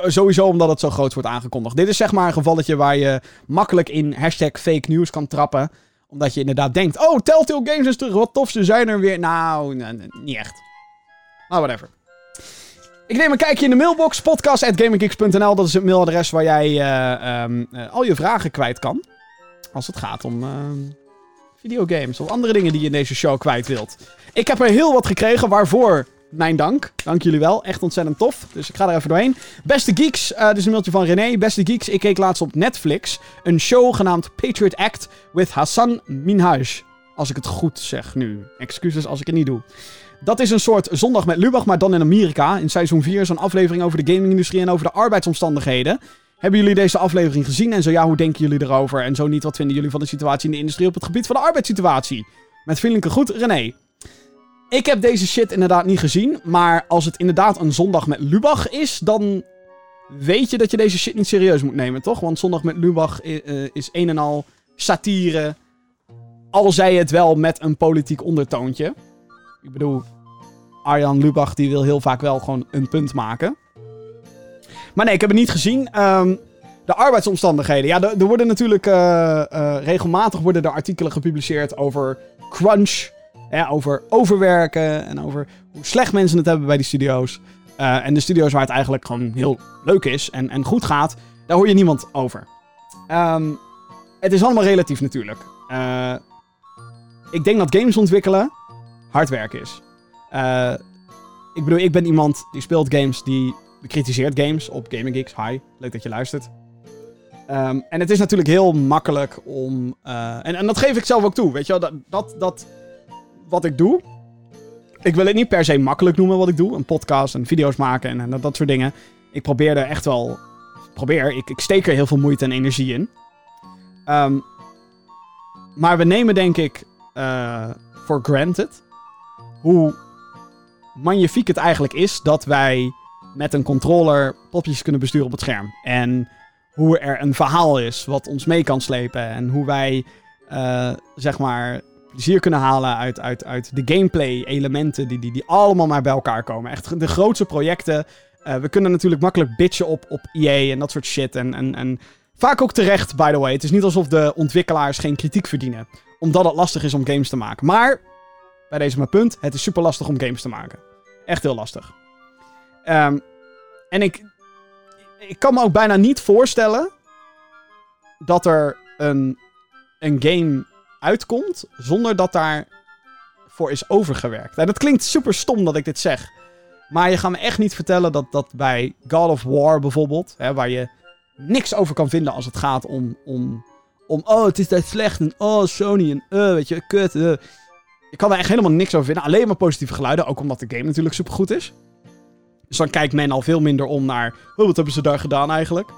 Sowieso omdat het zo groot wordt aangekondigd. Dit is zeg maar een gevalletje waar je makkelijk in hashtag fake news kan trappen. Omdat je inderdaad denkt, oh, Telltale Games is terug, wat tof, ze zijn er weer. Nou, niet echt. Maar whatever. Ik neem een kijkje in de mailbox, podcast.gaminggeeks.nl. Dat is het mailadres waar jij uh, um, uh, al je vragen kwijt kan. Als het gaat om uh, videogames of andere dingen die je in deze show kwijt wilt. Ik heb er heel wat gekregen, waarvoor mijn dank. Dank jullie wel, echt ontzettend tof. Dus ik ga er even doorheen. Beste Geeks, uh, dit is een mailtje van René. Beste Geeks, ik keek laatst op Netflix een show genaamd Patriot Act with Hassan Minhaj. Als ik het goed zeg nu. Excuses als ik het niet doe. Dat is een soort zondag met Lubach, maar dan in Amerika. In seizoen 4 is een aflevering over de gamingindustrie en over de arbeidsomstandigheden. Hebben jullie deze aflevering gezien? En zo ja, hoe denken jullie erover? En zo niet, wat vinden jullie van de situatie in de industrie op het gebied van de arbeidssituatie? Met vriendelijke groet, René. Ik heb deze shit inderdaad niet gezien. Maar als het inderdaad een zondag met Lubach is, dan weet je dat je deze shit niet serieus moet nemen, toch? Want zondag met Lubach eh, is een en al satire. Al zei het wel met een politiek ondertoontje. Ik bedoel, Arjan Lubach die wil heel vaak wel gewoon een punt maken. Maar nee, ik heb het niet gezien. Um, de arbeidsomstandigheden. Ja, er worden natuurlijk uh, uh, regelmatig worden er artikelen gepubliceerd over crunch. Ja, over overwerken en over hoe slecht mensen het hebben bij die studio's. Uh, en de studio's waar het eigenlijk gewoon heel leuk is en, en goed gaat, daar hoor je niemand over. Um, het is allemaal relatief natuurlijk. ik denk dat games ontwikkelen hard werken is. Uh, ik bedoel, ik ben iemand die speelt games, die bekritiseert games op Gaming Geeks. Hi, leuk dat je luistert. Um, en het is natuurlijk heel makkelijk om... En, en dat geef ik zelf ook toe, weet je wel. Dat, dat, dat wat ik doe... Ik wil het niet per se makkelijk noemen wat ik doe. Een podcast en video's maken en, dat, soort dingen. Ik probeer er echt wel... Probeer, ik, ik steek er heel veel moeite en energie in. Um, maar we nemen denk ik uh, for granted hoe magnifiek het eigenlijk is dat wij met een controller popjes kunnen besturen op het scherm. En hoe er een verhaal is wat ons mee kan slepen. En hoe wij, uh, zeg maar, plezier kunnen halen uit, uit, uit de gameplay-elementen die, die, die allemaal maar bij elkaar komen. Echt de grootste projecten. Uh, we kunnen natuurlijk makkelijk bitchen op, op EA en dat soort shit. En, en, en vaak ook terecht, by the way. Het is niet alsof de ontwikkelaars geen kritiek verdienen. Omdat het lastig is om games te maken. Maar bij deze mijn punt. Het is super lastig om games te maken. Echt heel lastig. Um, en ik, ik kan me ook bijna niet voorstellen dat er een, een game uitkomt zonder dat daar voor is overgewerkt. En dat klinkt super stom dat ik dit zeg. Maar je gaat me echt niet vertellen dat, dat bij God of War bijvoorbeeld, hè, waar je niks over kan vinden als het gaat om, om, om oh, het is dat slecht en oh, Sony en uh, weet je, kut. Uh. Ik kan er echt helemaal niks over vinden. Alleen maar positieve geluiden. Ook omdat de game natuurlijk super goed is. Dus dan kijkt men al veel minder om naar. Oh, wat hebben ze daar gedaan eigenlijk?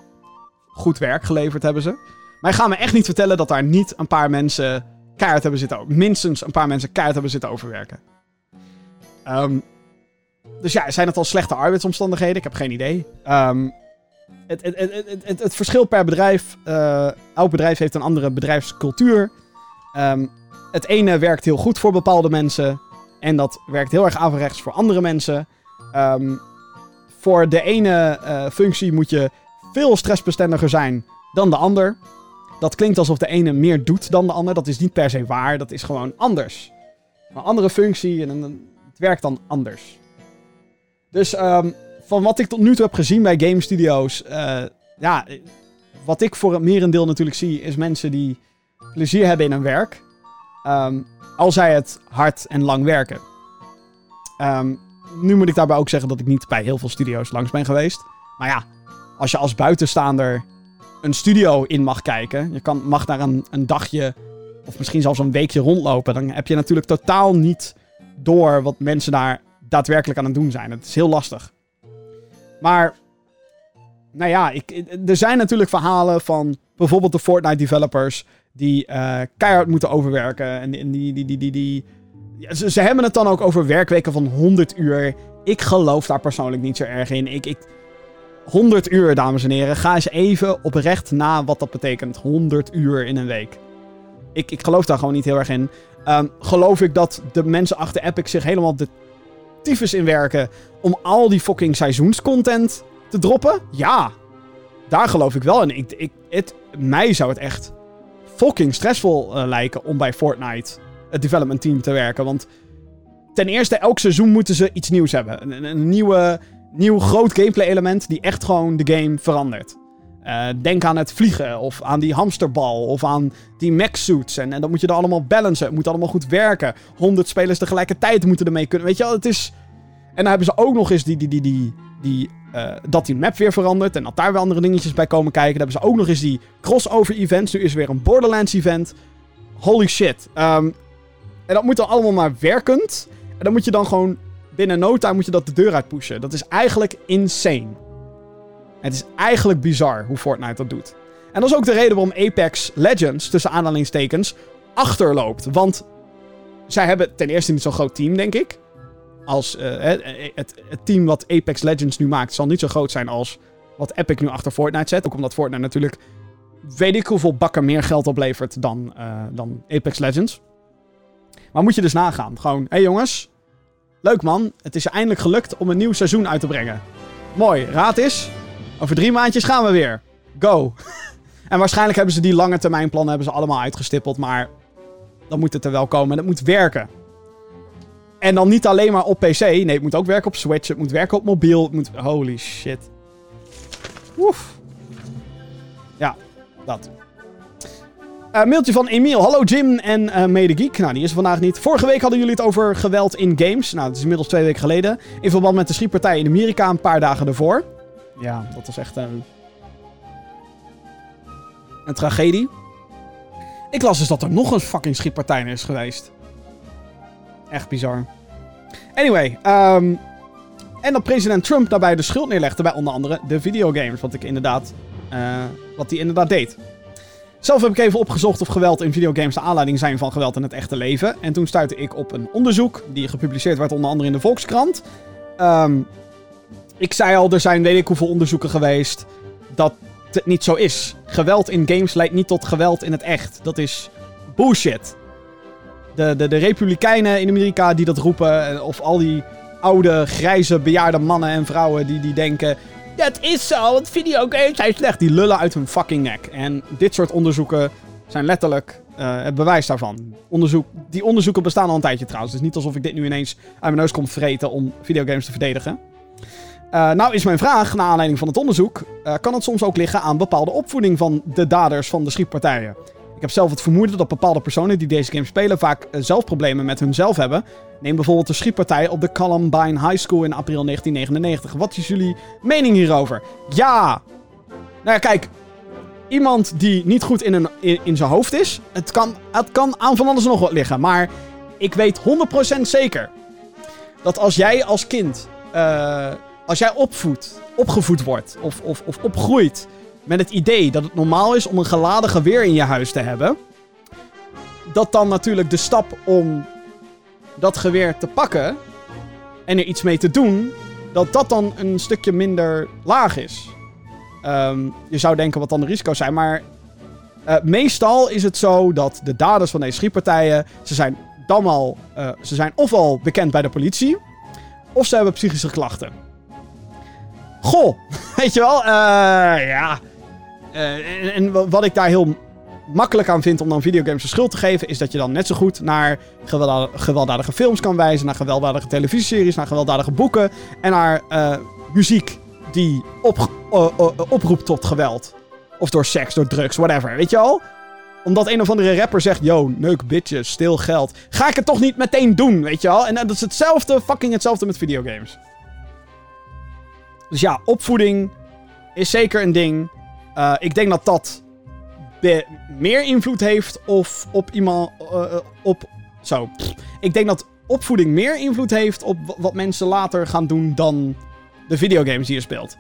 Goed werk geleverd hebben ze. Maar je gaat me echt niet vertellen dat daar niet een paar mensen keihard hebben zitten. Minstens een paar mensen keihard hebben zitten overwerken. Um, dus ja, zijn het al slechte arbeidsomstandigheden? Ik heb geen idee. Um, het, het, het, het, verschil per bedrijf. Uh, elk bedrijf heeft een andere bedrijfscultuur. Um, het ene werkt heel goed voor bepaalde mensen. En dat werkt heel erg averechts voor andere mensen. Voor de ene uh, functie moet je veel stressbestendiger zijn dan de ander. Dat klinkt alsof de ene meer doet dan de ander. Dat is niet per se waar. Dat is gewoon anders. Een andere functie en het werkt dan anders. Dus um, van wat ik tot nu toe heb gezien bij game studios. Uh, ja, wat ik voor het merendeel natuurlijk zie, is mensen die plezier hebben in hun werk. Um, al zij het hard en lang werken. Um, nu moet ik daarbij ook zeggen dat ik niet bij heel veel studio's langs ben geweest. Maar ja, als je als buitenstaander een studio in mag kijken. Je kan, mag daar een, een dagje of misschien zelfs een weekje rondlopen. Dan heb je natuurlijk totaal niet door wat mensen daar daadwerkelijk aan het doen zijn. Het is heel lastig. Maar, nou ja, ik, er zijn natuurlijk verhalen van bijvoorbeeld de Fortnite developers die uh, keihard moeten overwerken. En, die, die, die, die, die ze, ze, hebben het dan ook over werkweken van 100 uur. Ik geloof daar persoonlijk niet zo erg in. Ik, ik, 100 uur, dames en heren. Ga eens even oprecht na wat dat betekent. 100 uur in een week. Ik, ik geloof daar gewoon niet heel erg in. Ehm, geloof ik dat de mensen achter Epic zich helemaal de tyfus inwerken om al die fucking seizoenscontent te droppen? Ja, daar geloof ik wel in. Ik, ik, het, mij zou het echt fucking stressvol uh, lijken om bij Fortnite het development team te werken. Want ten eerste, elk seizoen moeten ze iets nieuws hebben. Een nieuwe, nieuw groot gameplay element die echt gewoon de game verandert. Uh, denk aan het vliegen, of aan die hamsterbal, of aan die mech suits. En, en dat moet je dan allemaal balancen. Het moet allemaal goed werken. 100 spelers tegelijkertijd moeten ermee kunnen. Weet je wel, het is. En dan hebben ze ook nog eens die, die, die, die, die uh, dat die map weer verandert en dat daar weer andere dingetjes bij komen kijken. Dan hebben ze ook nog eens die crossover events. Nu is er weer een Borderlands event. Holy shit. Um, en dat moet dan allemaal maar werkend. En dan moet je dan gewoon binnen no moet je dat de deur uit pushen. Dat is eigenlijk insane. Het is eigenlijk bizar hoe Fortnite dat doet. En dat is ook de reden waarom Apex Legends, tussen aanhalingstekens, achterloopt. Want zij hebben ten eerste niet zo'n groot team, denk ik. Als uh, het, het, team wat Apex Legends nu maakt, zal niet zo groot zijn als wat Epic nu achter Fortnite zet. Ook omdat Fortnite natuurlijk weet ik hoeveel bakken meer geld oplevert dan, dan Apex Legends. Maar moet je dus nagaan. Gewoon, hé hey jongens, leuk man. Het is eindelijk gelukt om een nieuw seizoen uit te brengen. Mooi, raad is, over drie maandjes gaan we weer. Go. en waarschijnlijk hebben ze die lange termijn plannen hebben ze allemaal uitgestippeld, maar dan moet het er wel komen en het moet werken. En dan niet alleen maar op PC. Nee, het moet ook werken op Switch. Het moet werken op mobiel. Het moet... Holy shit. Oef. Ja, dat. Uh, mailtje van Emiel. Hallo Jim en uh. Nou, die is vandaag niet. Vorige week hadden jullie het over geweld in games. Nou, dat is inmiddels twee weken geleden. In verband met de schietpartij in Amerika een paar dagen ervoor. Ja, dat was echt een... Een tragedie. Ik las dus dat er nog een fucking schietpartij is geweest. Echt bizar. Anyway, um, en dat president Trump daarbij de schuld neerlegde bij onder andere de videogames. Wat ik inderdaad, wat hij inderdaad deed. Zelf heb ik even opgezocht of geweld in videogames de aanleiding zijn van geweld in het echte leven. En toen stuitte ik op een onderzoek die gepubliceerd werd onder andere in de Volkskrant. Um, ik zei al, er zijn weet ik hoeveel onderzoeken geweest dat het niet zo is. Geweld in games leidt niet tot geweld in het echt. Dat is bullshit de, de, de republikeinen in Amerika die dat roepen. Eh, of al die oude, grijze, bejaarde mannen en vrouwen die, die denken... Dat is zo, want videogames zijn slecht. Die lullen uit hun fucking nek. En dit soort onderzoeken zijn letterlijk uh, het bewijs daarvan. Onderzoek, die onderzoeken bestaan al een tijdje trouwens. Dus niet alsof ik dit nu ineens uit mijn neus kom vreten om videogames te verdedigen. Uh, nou is mijn vraag, naar aanleiding van het onderzoek... Uh, kan het soms ook liggen aan bepaalde opvoeding van de daders van de schietpartijen? Ik heb zelf het vermoeden dat bepaalde personen die deze game spelen vaak uh, zelf problemen met hunzelf hebben. Neem bijvoorbeeld de schietpartij op de Columbine High School in april 1999. Wat is jullie mening hierover? Ja! Nou ja, kijk. Iemand die niet goed in, een, in, zijn hoofd is. Het kan, het kan aan van alles nog wat liggen. Maar ik weet 100% zeker. Dat als jij als kind. Uh, als jij opvoedt. Opgevoed wordt. Of, of, of opgroeit met het idee dat het normaal is om een geladen geweer in je huis te hebben. Dat dan natuurlijk de stap om dat geweer te pakken en er iets mee te doen, dat dat dan een stukje minder laag is. Um, je zou denken wat dan de risico's zijn, maar uh, meestal is het zo dat de daders van deze schietpartijen, ze zijn dan al, uh, ze zijn ofwel bekend bij de politie, of ze hebben psychische klachten. Goh, weet je wel, uh, ja. Uh, en, wat ik daar heel makkelijk aan vind om dan videogames de schuld te geven, is dat je dan net zo goed naar gewelddadige, films kan wijzen, naar gewelddadige televisieseries, naar gewelddadige boeken en naar uh, muziek die op, oproept tot geweld. Of door seks, door drugs, whatever. Weet je al? Omdat een of andere rapper zegt: Yo, neuk bitches, stil geld. Ga ik het toch niet meteen doen, weet je wel? En dat is hetzelfde, fucking hetzelfde met videogames. Dus ja, opvoeding is zeker een ding. Uh, ik denk dat dat meer invloed heeft of op iemand. Uh, op. Zo. Ik denk dat opvoeding meer invloed heeft op wat mensen later gaan doen dan de videogames die je speelt.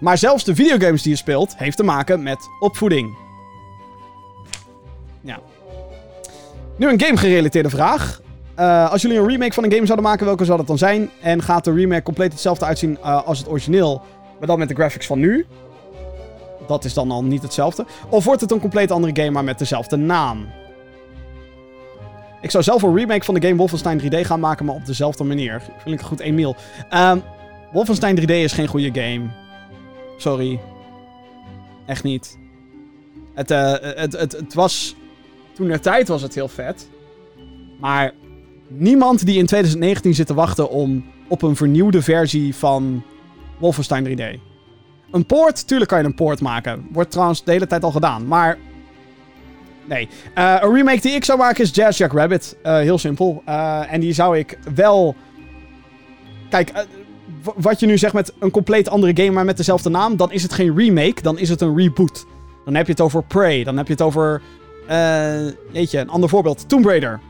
Maar zelfs de videogames die je speelt, heeft te maken met opvoeding. Ja. Nu een game-gerelateerde vraag. Uh, als jullie een remake van een game zouden maken, welke zou dat dan zijn? En gaat de remake compleet hetzelfde uitzien als het origineel, maar dan met de graphics van nu? Dat is dan al niet hetzelfde. Of wordt het een compleet andere game, maar met dezelfde naam? Ik zou zelf een remake van de game Wolfenstein 3D gaan maken, maar op dezelfde manier. Vind ik goed, Emiel. Ehm Wolfenstein 3D is geen goede game. Sorry. Echt niet. Het, eh, het, het, het was... Toen de tijd was het heel vet. Maar niemand die in 2019 zit te wachten om op een vernieuwde versie van Wolfenstein 3D. Een poort, tuurlijk kan je een poort maken. Wordt trouwens de hele tijd al gedaan. Maar Nee. Uh, een remake die ik zou maken is Jazz Jack Rabbit. Uh, heel simpel. Uh, en die zou ik wel. Kijk, wat je nu zegt met een compleet andere game, maar met dezelfde naam. Dan is het geen remake, dan is het een reboot. Dan heb je het over Prey. Dan heb je het over. Jeetje, een ander voorbeeld. Tomb Raider.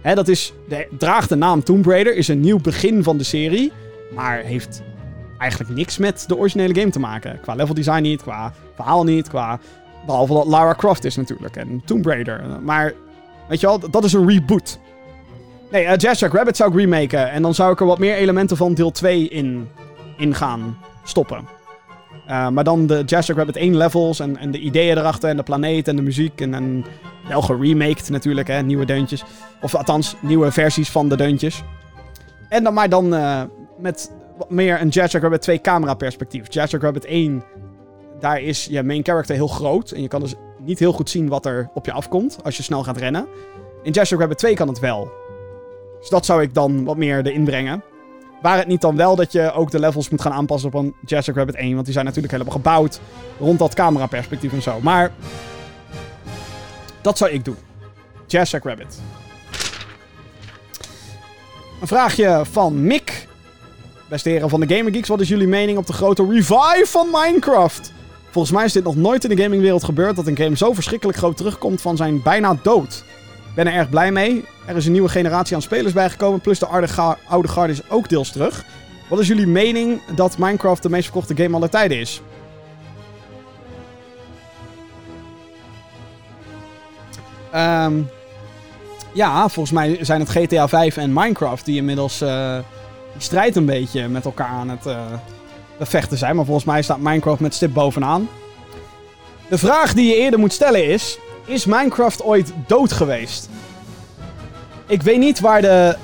Hè, dat is. De, draagt de naam Tomb Raider. Is een nieuw begin van de serie. Maar heeft eigenlijk niks met de originele game te maken. Qua level design niet, qua verhaal niet, qua Behalve dat Lara Croft is natuurlijk. En Tomb Raider. Maar, weet je wel, dat is een reboot. Nee, uh, Jazz Jack Rabbit zou ik remaken. En dan zou ik er wat meer elementen van deel 2 in, in gaan stoppen. Uh, maar dan de Jazz Jack Rabbit 1 levels en, en de ideeën erachter en de planeet en de muziek. En, en wel geremaked natuurlijk, hè, nieuwe deuntjes. Of althans, nieuwe versies van de deuntjes. En dan maar dan uh, met meer een Jazz Rabbit 2 camera perspectief. Jazz Rabbit 1 daar is je main character heel groot. En je kan dus niet heel goed zien wat er op je afkomt als je snel gaat rennen. In Jazz Rabbit 2 kan het wel. Dus dat zou ik dan wat meer erin brengen. Waar het niet dan wel dat je ook de levels moet gaan aanpassen op een Jazz Rabbit 1. Want die zijn natuurlijk helemaal gebouwd rond dat cameraperspectief en zo. Maar dat zou ik doen. Jazz Rabbit. Een vraagje van Mick. Beste heren van de Gamer Geeks, wat is jullie mening op de grote revive van Minecraft? Volgens mij is dit nog nooit in de gamingwereld gebeurd dat een game zo verschrikkelijk groot terugkomt van zijn bijna dood. Ben er erg blij mee. Er is een nieuwe generatie aan spelers bijgekomen, plus de oude garde is ook deels terug. Wat is jullie mening dat Minecraft de meest verkochte game aller tijden is? Um, ja, volgens mij zijn het GTA 5 en Minecraft die inmiddels uh, die strijd een beetje met elkaar aan het uh, vechten zijn. Maar volgens mij staat Minecraft met stip bovenaan. De vraag die je eerder moet stellen is: Is Minecraft ooit dood geweest? Ik weet niet waar de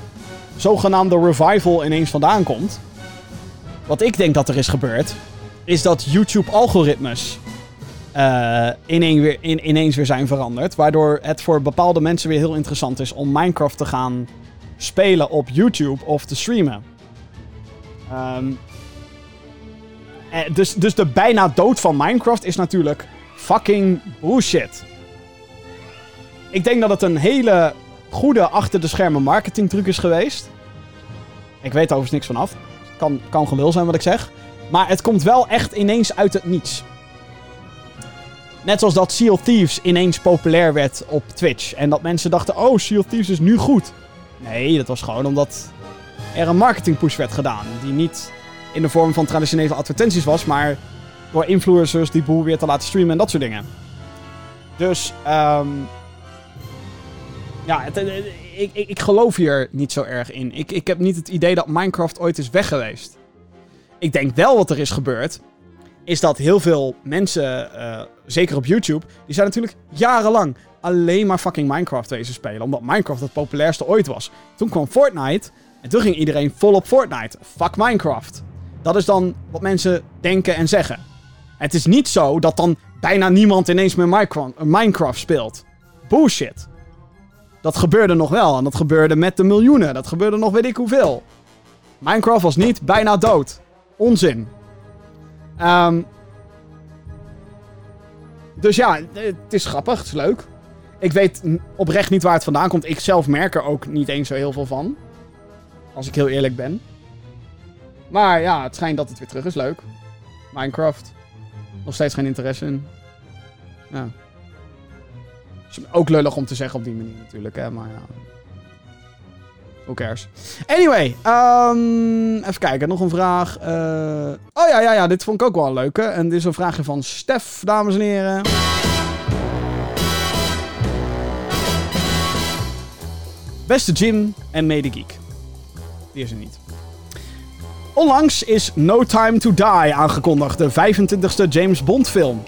zogenaamde revival ineens vandaan komt. Wat ik denk dat er is gebeurd, is dat YouTube-algoritmes in, ineens weer zijn veranderd. Waardoor het voor bepaalde mensen weer heel interessant is om Minecraft te gaan spelen op YouTube of te streamen. Um, dus, dus de bijna dood van Minecraft is natuurlijk fucking bullshit. Ik denk dat het een hele goede achter de schermen marketingtruc is geweest. Ik weet er overigens niks vanaf. Kan, kan gelul zijn wat ik zeg. Maar het komt wel echt ineens uit het niets. Net zoals dat Sea of Thieves ineens populair werd op Twitch. En dat mensen dachten, oh, Sea of Thieves is nu goed. Nee, dat was gewoon omdat er een marketingpush werd gedaan. Die niet in de vorm van traditionele advertenties was, maar door influencers die boel weer te laten streamen en dat soort dingen. Dus, um, ja, het, ik, ik, ik, geloof hier niet zo erg in. Ik, ik heb niet het idee dat Minecraft ooit is weg geweest. Ik denk wel wat er is gebeurd, is dat heel veel mensen, uh, zeker op YouTube, die zijn natuurlijk jarenlang alleen maar fucking Minecraft wezen spelen. Omdat Minecraft het populairste ooit was. Toen kwam Fortnite en toen ging iedereen vol op Fortnite. Fuck Minecraft. Dat is dan wat mensen denken en zeggen. Het is niet zo dat dan bijna niemand ineens meer Minecraft speelt. Bullshit. Dat gebeurde nog wel. En dat gebeurde met de miljoenen. Dat gebeurde nog weet ik hoeveel. Minecraft was niet bijna dood. Onzin. Um, dus ja, het is grappig. Het is leuk. Ik weet oprecht niet waar het vandaan komt. Ik zelf merk er ook niet eens zo heel veel van. Als ik heel eerlijk ben. Maar ja, het schijnt dat het weer terug is. Leuk. Minecraft. Nog steeds geen interesse in. Ja. Is ook lullig om te zeggen op die manier natuurlijk, hè. Maar ja. Who cares? Anyway, um, even kijken. Nog een vraag. Uh... Oh ja, ja, ja. Dit vond ik ook wel een leuke. En dit is een vraagje van Stef, dames en heren. Beste Jim en Mede Geek. Die is er niet. Onlangs is No Time to Die aangekondigd, de 25e James Bond film.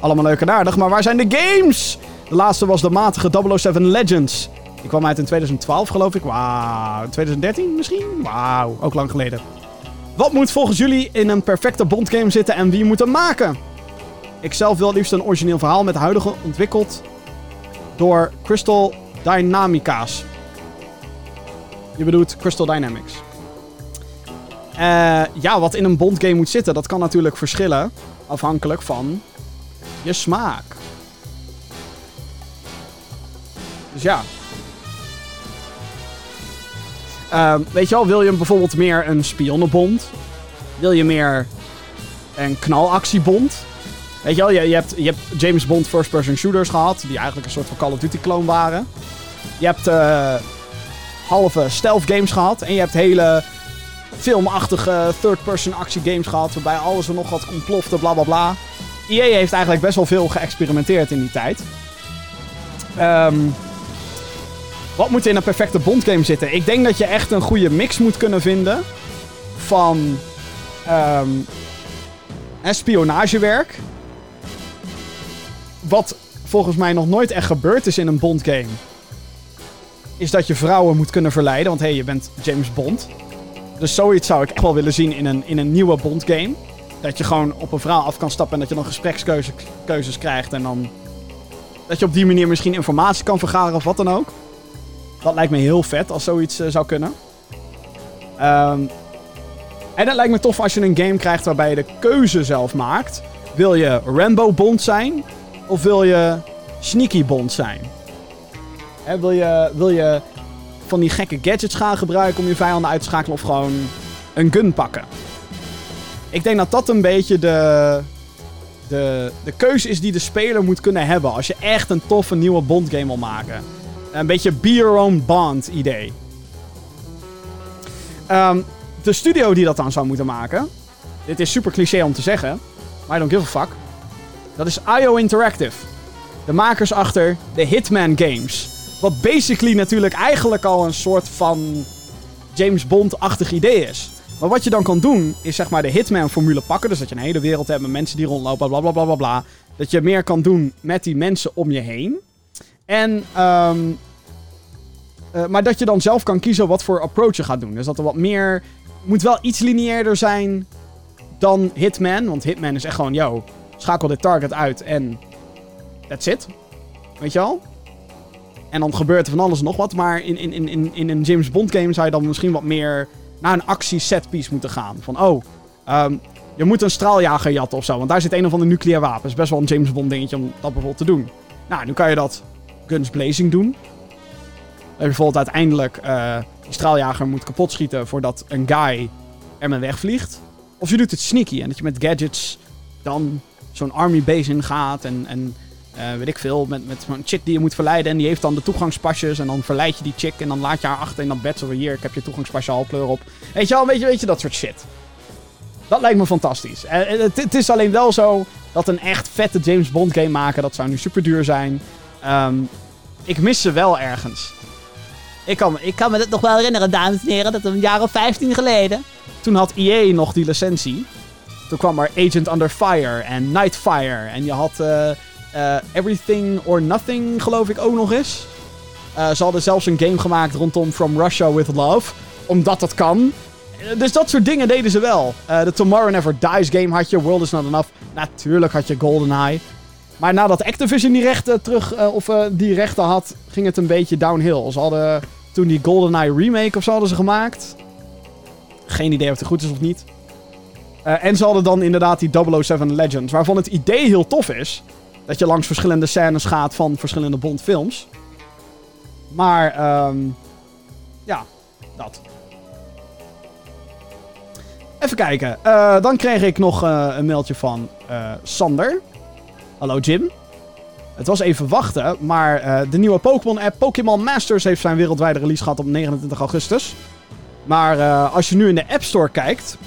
Allemaal leuk en aardig, maar waar zijn de games? De laatste was de matige 007 Legends. Die kwam uit in 2012, geloof ik. Wauw. 2013 misschien? Wauw, ook lang geleden. Wat moet volgens jullie in een perfecte Bond-game zitten en wie moet hem maken? Ik zelf wil liefst een origineel verhaal met huidige ontwikkeld door Crystal Dynamica's. Je bedoelt Crystal Dynamics. Eh, ja, wat in een Bond-game moet zitten, dat kan natuurlijk verschillen. Afhankelijk van je smaak. Dus ja. Ehm, weet je wel, wil je bijvoorbeeld meer een spionnenbond? Wil je meer een knalactiebond? Weet je wel, je, je, hebt, je hebt James Bond first-person shooters gehad, die eigenlijk een soort van Call of Duty clone waren. Je hebt uh, halve stealth games gehad en je hebt hele filmachtige third-person actiegames gehad, waarbij alles er nog wat ontplofte, bla bla bla. EA heeft eigenlijk best wel veel geëxperimenteerd in die tijd. Um, wat moet in een perfecte Bond-game zitten? Ik denk dat je echt een goede mix moet kunnen vinden van um, spionagewerk. Wat volgens mij nog nooit echt gebeurd is in een Bond-game. Is dat je vrouwen moet kunnen verleiden. Want hé, hey, je bent James Bond. Dus zoiets zou ik echt wel willen zien in een, in een nieuwe Bond-game. Dat je gewoon op een vrouw af kan stappen en dat je dan gesprekskeuzes krijgt. En dan. Dat je op die manier misschien informatie kan vergaren of wat dan ook. Dat lijkt me heel vet als zoiets uh, zou kunnen. Um, en het lijkt me tof als je een game krijgt waarbij je de keuze zelf maakt. Wil je Rambo Bond zijn? Of wil je Sneaky Bond zijn? Wil, je, wil je van die gekke gadgets gaan gebruiken om je vijanden uit te schakelen? Of gewoon een gun pakken? Ik denk dat dat een beetje de, de, de keuze is die de speler moet kunnen hebben. Als je echt een toffe nieuwe Bond game wil maken. Een beetje be your own Bond idee. Um, de studio die dat dan zou moeten maken. Dit is super cliché om te zeggen. Maar I don't give a fuck. Dat is IO Interactive. De makers achter de Hitman games. Wat basically natuurlijk eigenlijk al een soort van James Bond-achtig idee is. Maar wat je dan kan doen, is zeg maar de Hitman-formule pakken. Dus dat je een hele wereld hebt met mensen die rondlopen, bla bla bla bla bla. Dat je meer kan doen met die mensen om je heen. En, um, uh, maar dat je dan zelf kan kiezen wat voor approach je gaat doen. Dus dat er wat meer. Moet wel iets lineairder zijn dan Hitman. Want Hitman is echt gewoon, yo, schakel dit target uit en. That's it. Weet je al? En dan gebeurt er van alles en nog wat. Maar in, in, in, in een James Bond game zou je dan misschien wat meer naar een actie setpiece moeten gaan. Van, oh, um, je moet een straaljager jatten of zo. Want daar zit een of ander nucleair wapen. is best wel een James Bond dingetje om dat bijvoorbeeld te doen. Nou, nu kan je dat guns blazing doen. Dat je bijvoorbeeld uiteindelijk uh, die straaljager moet kapotschieten voordat een guy ermee wegvliegt. Of je doet het sneaky en dat je met gadgets dan zo'n army base in gaat en, en uh, weet ik veel, met, met een chick die je moet verleiden en die heeft dan de toegangspasjes en dan verleid je die chick en dan laat je haar achter in dat bed zo hier, ik heb je toegangspasje al pleur op. Weet je wel, weet je, weet je, dat soort shit. Dat lijkt me fantastisch. Uh, het, het, is alleen wel zo dat een echt vette James Bond game maken, dat zou nu super duur zijn. Um, ik mis ze wel ergens. Ik kan, ik kan me dat nog wel herinneren, dames en heren, dat een jaar of 15 geleden. Toen had EA nog die licentie. Toen kwam er Agent Under Fire en Nightfire. En je had Everything or Nothing, geloof ik, ook nog eens. Uh, ze hadden zelfs een game gemaakt rondom From Russia with Love. Omdat dat kan. Dus dat soort dingen deden ze wel. de Tomorrow Never Dies game had je. World is Not Enough. Natuurlijk had je GoldenEye. Maar nadat Activision die rechten terug, of die rechten had, ging het een beetje downhill. Ze hadden toen die GoldenEye remake of zo ze gemaakt. Geen idee of het goed is of niet. En ze hadden dan inderdaad die 007 Legends, waarvan het idee heel tof is. Dat je langs verschillende scènes gaat van verschillende Bond-films. Maar, um, ja, dat. Even kijken. Uh, dan kreeg ik nog uh, een mailtje van Sander. Hallo Jim. Het was even wachten, maar uh, de nieuwe Pokémon-app Pokémon Masters heeft zijn wereldwijde release gehad op 29 augustus. Maar uh, als je nu in de App Store kijkt,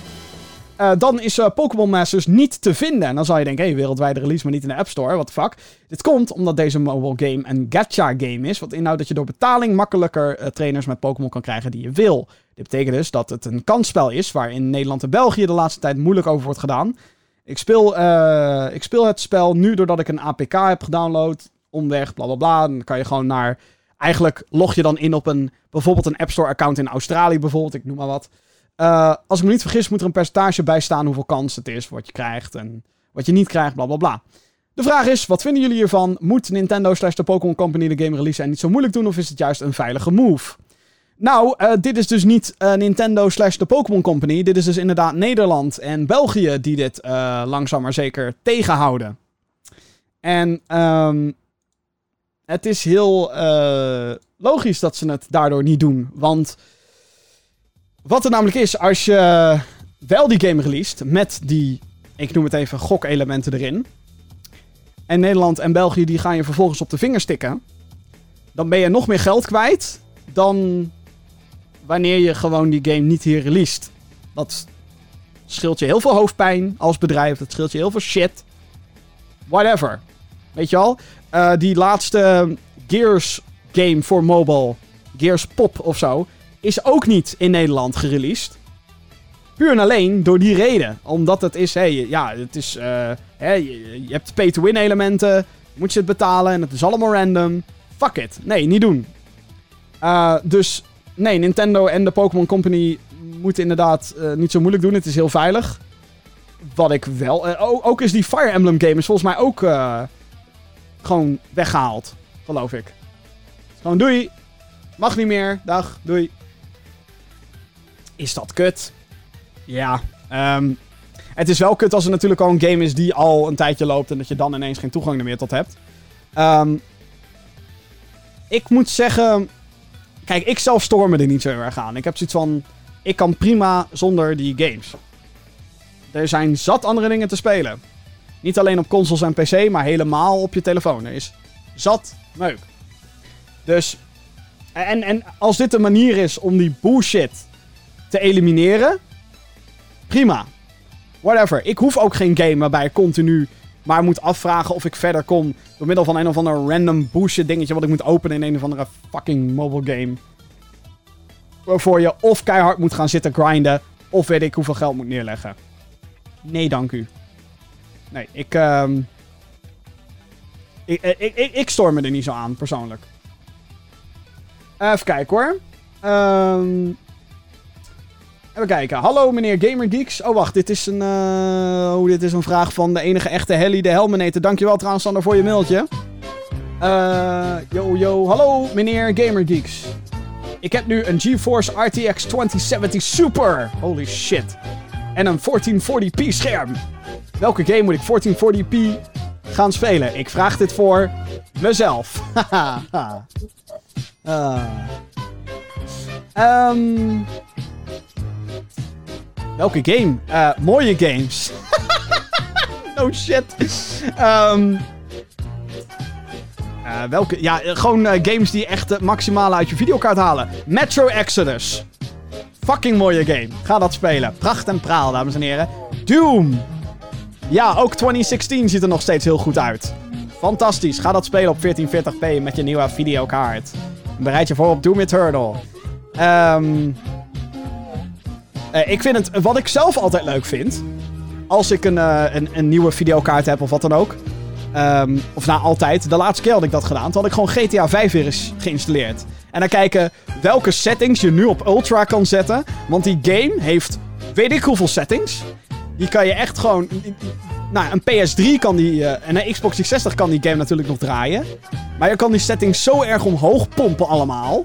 uh, dan is Pokémon Masters niet te vinden. En dan zou je denken, hé, hey, wereldwijde release, maar niet in de App Store, what the fuck. Dit komt omdat deze mobile game een gacha game is, wat inhoudt dat je door betaling makkelijker trainers met Pokémon kan krijgen die je wil. Dit betekent dus dat het een kansspel is, waar in Nederland en België de laatste tijd moeilijk over wordt gedaan. Ik speel, uh, ik speel het spel nu doordat ik een APK heb gedownload. Omweg, bla bla bla. Dan kan je gewoon naar eigenlijk log je dan in op een, bijvoorbeeld een App Store account in Australië bijvoorbeeld, ik noem maar wat. Uh, als ik me niet vergis moet er een percentage bij staan hoeveel kans het is, wat je krijgt en wat je niet krijgt, bla bla bla. De vraag is, wat vinden jullie hiervan? Moet Nintendo slash de Pokémon Company de game release en niet zo moeilijk doen of is het juist een veilige move? Nou, uh, dit is dus niet uh, Nintendo slash de Pokémon Company. Dit is dus inderdaad Nederland en België die dit langzaam maar zeker tegenhouden. En um, het is heel logisch dat ze het daardoor niet doen. Want wat er namelijk is, als je wel die game released met die, ik noem het even, gokelementen erin. En Nederland en België die gaan je vervolgens op de vingers stikken. Dan ben je nog meer geld kwijt dan wanneer je gewoon die game niet hier released. Dat scheelt je heel veel hoofdpijn als bedrijf. Dat scheelt je heel veel shit. Whatever. Weet je al? Uh, die laatste Gears game voor mobile, Gears Pop of zo, is ook niet in Nederland gereleased. Puur en alleen door die reden. Omdat het is, hey, ja, het is, uh, je, hebt pay-to-win elementen. Moet je het betalen en het is allemaal random. Fuck it. Nee, niet doen. Uh, dus nee, Nintendo en de Pokémon Company moeten inderdaad uh, niet zo moeilijk doen. Het is heel veilig. Wat ik wel... Ook is die Fire Emblem game is volgens mij ook gewoon weggehaald. Geloof ik. Gewoon doei. Mag niet meer. Dag. Doei. Is dat kut? Ja. Um, het is wel kut als er natuurlijk al een game is die al een tijdje loopt en dat je dan ineens geen toegang meer tot hebt. Um, ik moet zeggen. Kijk, ik zelf storm er niet zo erg aan. Ik heb zoiets van. Ik kan prima zonder die games. Er zijn zat andere dingen te spelen. Niet alleen op consoles en PC, maar helemaal op je telefoon. Er is zat meuk. Dus. En, en als dit een manier is om die bullshit te elimineren. Prima. Whatever. Ik hoef ook geen game waarbij ik continu maar moet afvragen of ik verder kom. Door middel van een of ander random bullshit dingetje wat ik moet openen in een of andere fucking mobile game. Waarvoor je of keihard moet gaan zitten grinden. Of weet ik hoeveel geld moet neerleggen. Nee, dank u. Nee, ik. Um, ik, ik, ik, ik storm me er niet zo aan, persoonlijk. Even kijken hoor. Um, even kijken. Hallo meneer Gamergeeks. Oh wacht, dit is een, uh, oh, dit is een vraag van de enige echte Helly de Helmenator. Dankjewel trouwens Sander voor je mailtje. Uh, yo yo, hallo meneer Gamergeeks. Ik heb nu een GeForce RTX 2070 Super. Holy shit. En een 1440p scherm. Welke game moet ik 1440p gaan spelen? Ik vraag dit voor mezelf. Haha. uh. Um, welke game? Uh, mooie games. no shit. Um, welke? Ja, gewoon uh, games die echt het maximale uit je videokaart halen. Metro Exodus. Fucking mooie game. Ga dat spelen. Pracht en praal, dames en heren. Doom. Ja, ook 2016 ziet er nog steeds heel goed uit. Fantastisch. Ga dat spelen op 1440p met je nieuwe videokaart. Bereid je voor op Doom Eternal. Um, uh, ik vind het, wat ik zelf altijd leuk vind, als ik een, uh, een, nieuwe videokaart heb of wat dan ook. Um, of nou, altijd. De laatste keer had ik dat gedaan. Toen had ik gewoon GTA 5 weer eens geïnstalleerd. En dan kijken welke settings je nu op Ultra kan zetten. Want die game heeft weet ik hoeveel settings. Die kan je echt gewoon... Nou, een PS3 kan die... Uh, en een Xbox 360 kan die game natuurlijk nog draaien. Maar je kan die settings zo erg omhoog pompen allemaal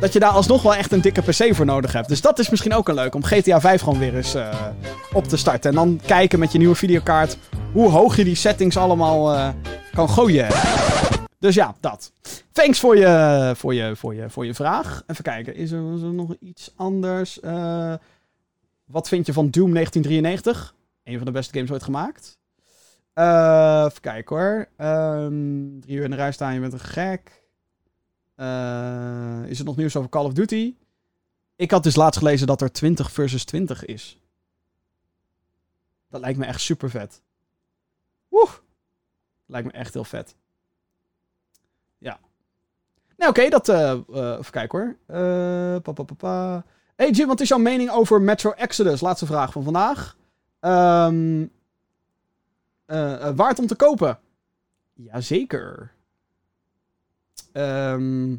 dat je daar alsnog wel echt een dikke PC voor nodig hebt. Dus dat is misschien ook een leuk om GTA 5 gewoon weer eens uh, op te starten. En dan kijken met je nieuwe videokaart hoe hoog je die settings allemaal uh, kan gooien. Dus ja, dat. Thanks voor je, voor je, voor je, voor je vraag. Even kijken, is er, nog iets anders? Uh, wat vind je van Doom 1993? Een van de beste games ooit gemaakt. even kijken hoor. Um, drie uur in de rij staan, je bent een gek. Uh, is er nog nieuws over Call of Duty? Ik had dus laatst gelezen dat er 20 versus 20 is. Dat lijkt me echt super vet. Woe! Lijkt me echt heel vet. Ja. Nou, oké, dat. Uh, even kijken hoor. Uh, pa, pa, pa. Hey Jim, wat is jouw mening over Metro Exodus? Laatste vraag van vandaag. Um, waard om te kopen? Jazeker. Ehm,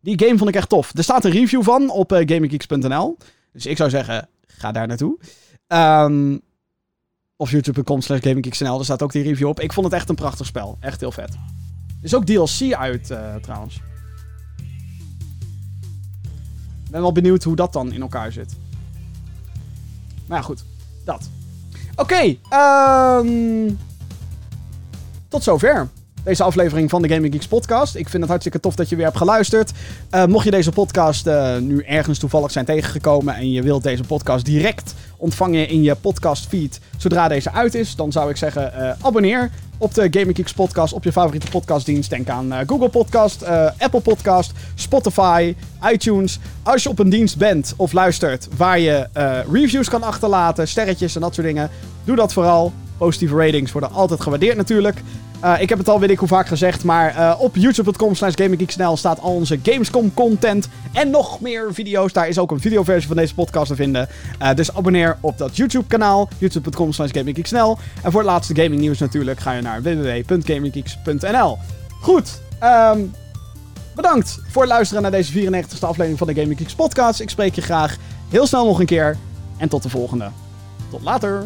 die game vond ik echt tof. Er staat een review van op uh, gaminggeeks.nl. Dus ik zou zeggen, ga daar naartoe. Um, of youtube.com slash gaminggeeks.nl. Daar staat ook die review op. Ik vond het echt een prachtig spel. Echt heel vet. Er is ook DLC uit uh, trouwens. Ik ben wel benieuwd hoe dat dan in elkaar zit. Maar ja, goed. Dat. Oké. Um, tot zover deze aflevering van de Gaming Geeks podcast. Ik vind het hartstikke tof dat je weer hebt geluisterd. Uh, mocht je deze podcast uh, nu ergens toevallig zijn tegengekomen en je wilt deze podcast direct ontvangen in je podcast feed zodra deze uit is, dan zou ik zeggen uh, abonneer op de Gaming Geeks podcast op je favoriete podcastdienst. Denk aan Google Podcast, Apple Podcast, Spotify, iTunes. Als je op een dienst bent of luistert waar je reviews kan achterlaten, sterretjes en dat soort dingen, doe dat vooral. Positieve ratings worden altijd gewaardeerd natuurlijk. Uh, ik heb het al weet ik hoe vaak gezegd, maar uh, op youtube.com slash gaminggeeksnl staat al onze Gamescom content en nog meer video's. Daar is ook een videoversie van deze podcast te vinden. Uh, dus abonneer op dat YouTube kanaal, youtube.com slash. En voor het laatste gaming nieuws natuurlijk ga je naar www.gaminggeeks.nl. Goed, um, bedankt voor het luisteren naar deze 94e aflevering van de Gaming Geeks podcast. Ik spreek je graag heel snel nog een keer en tot de volgende. Tot later!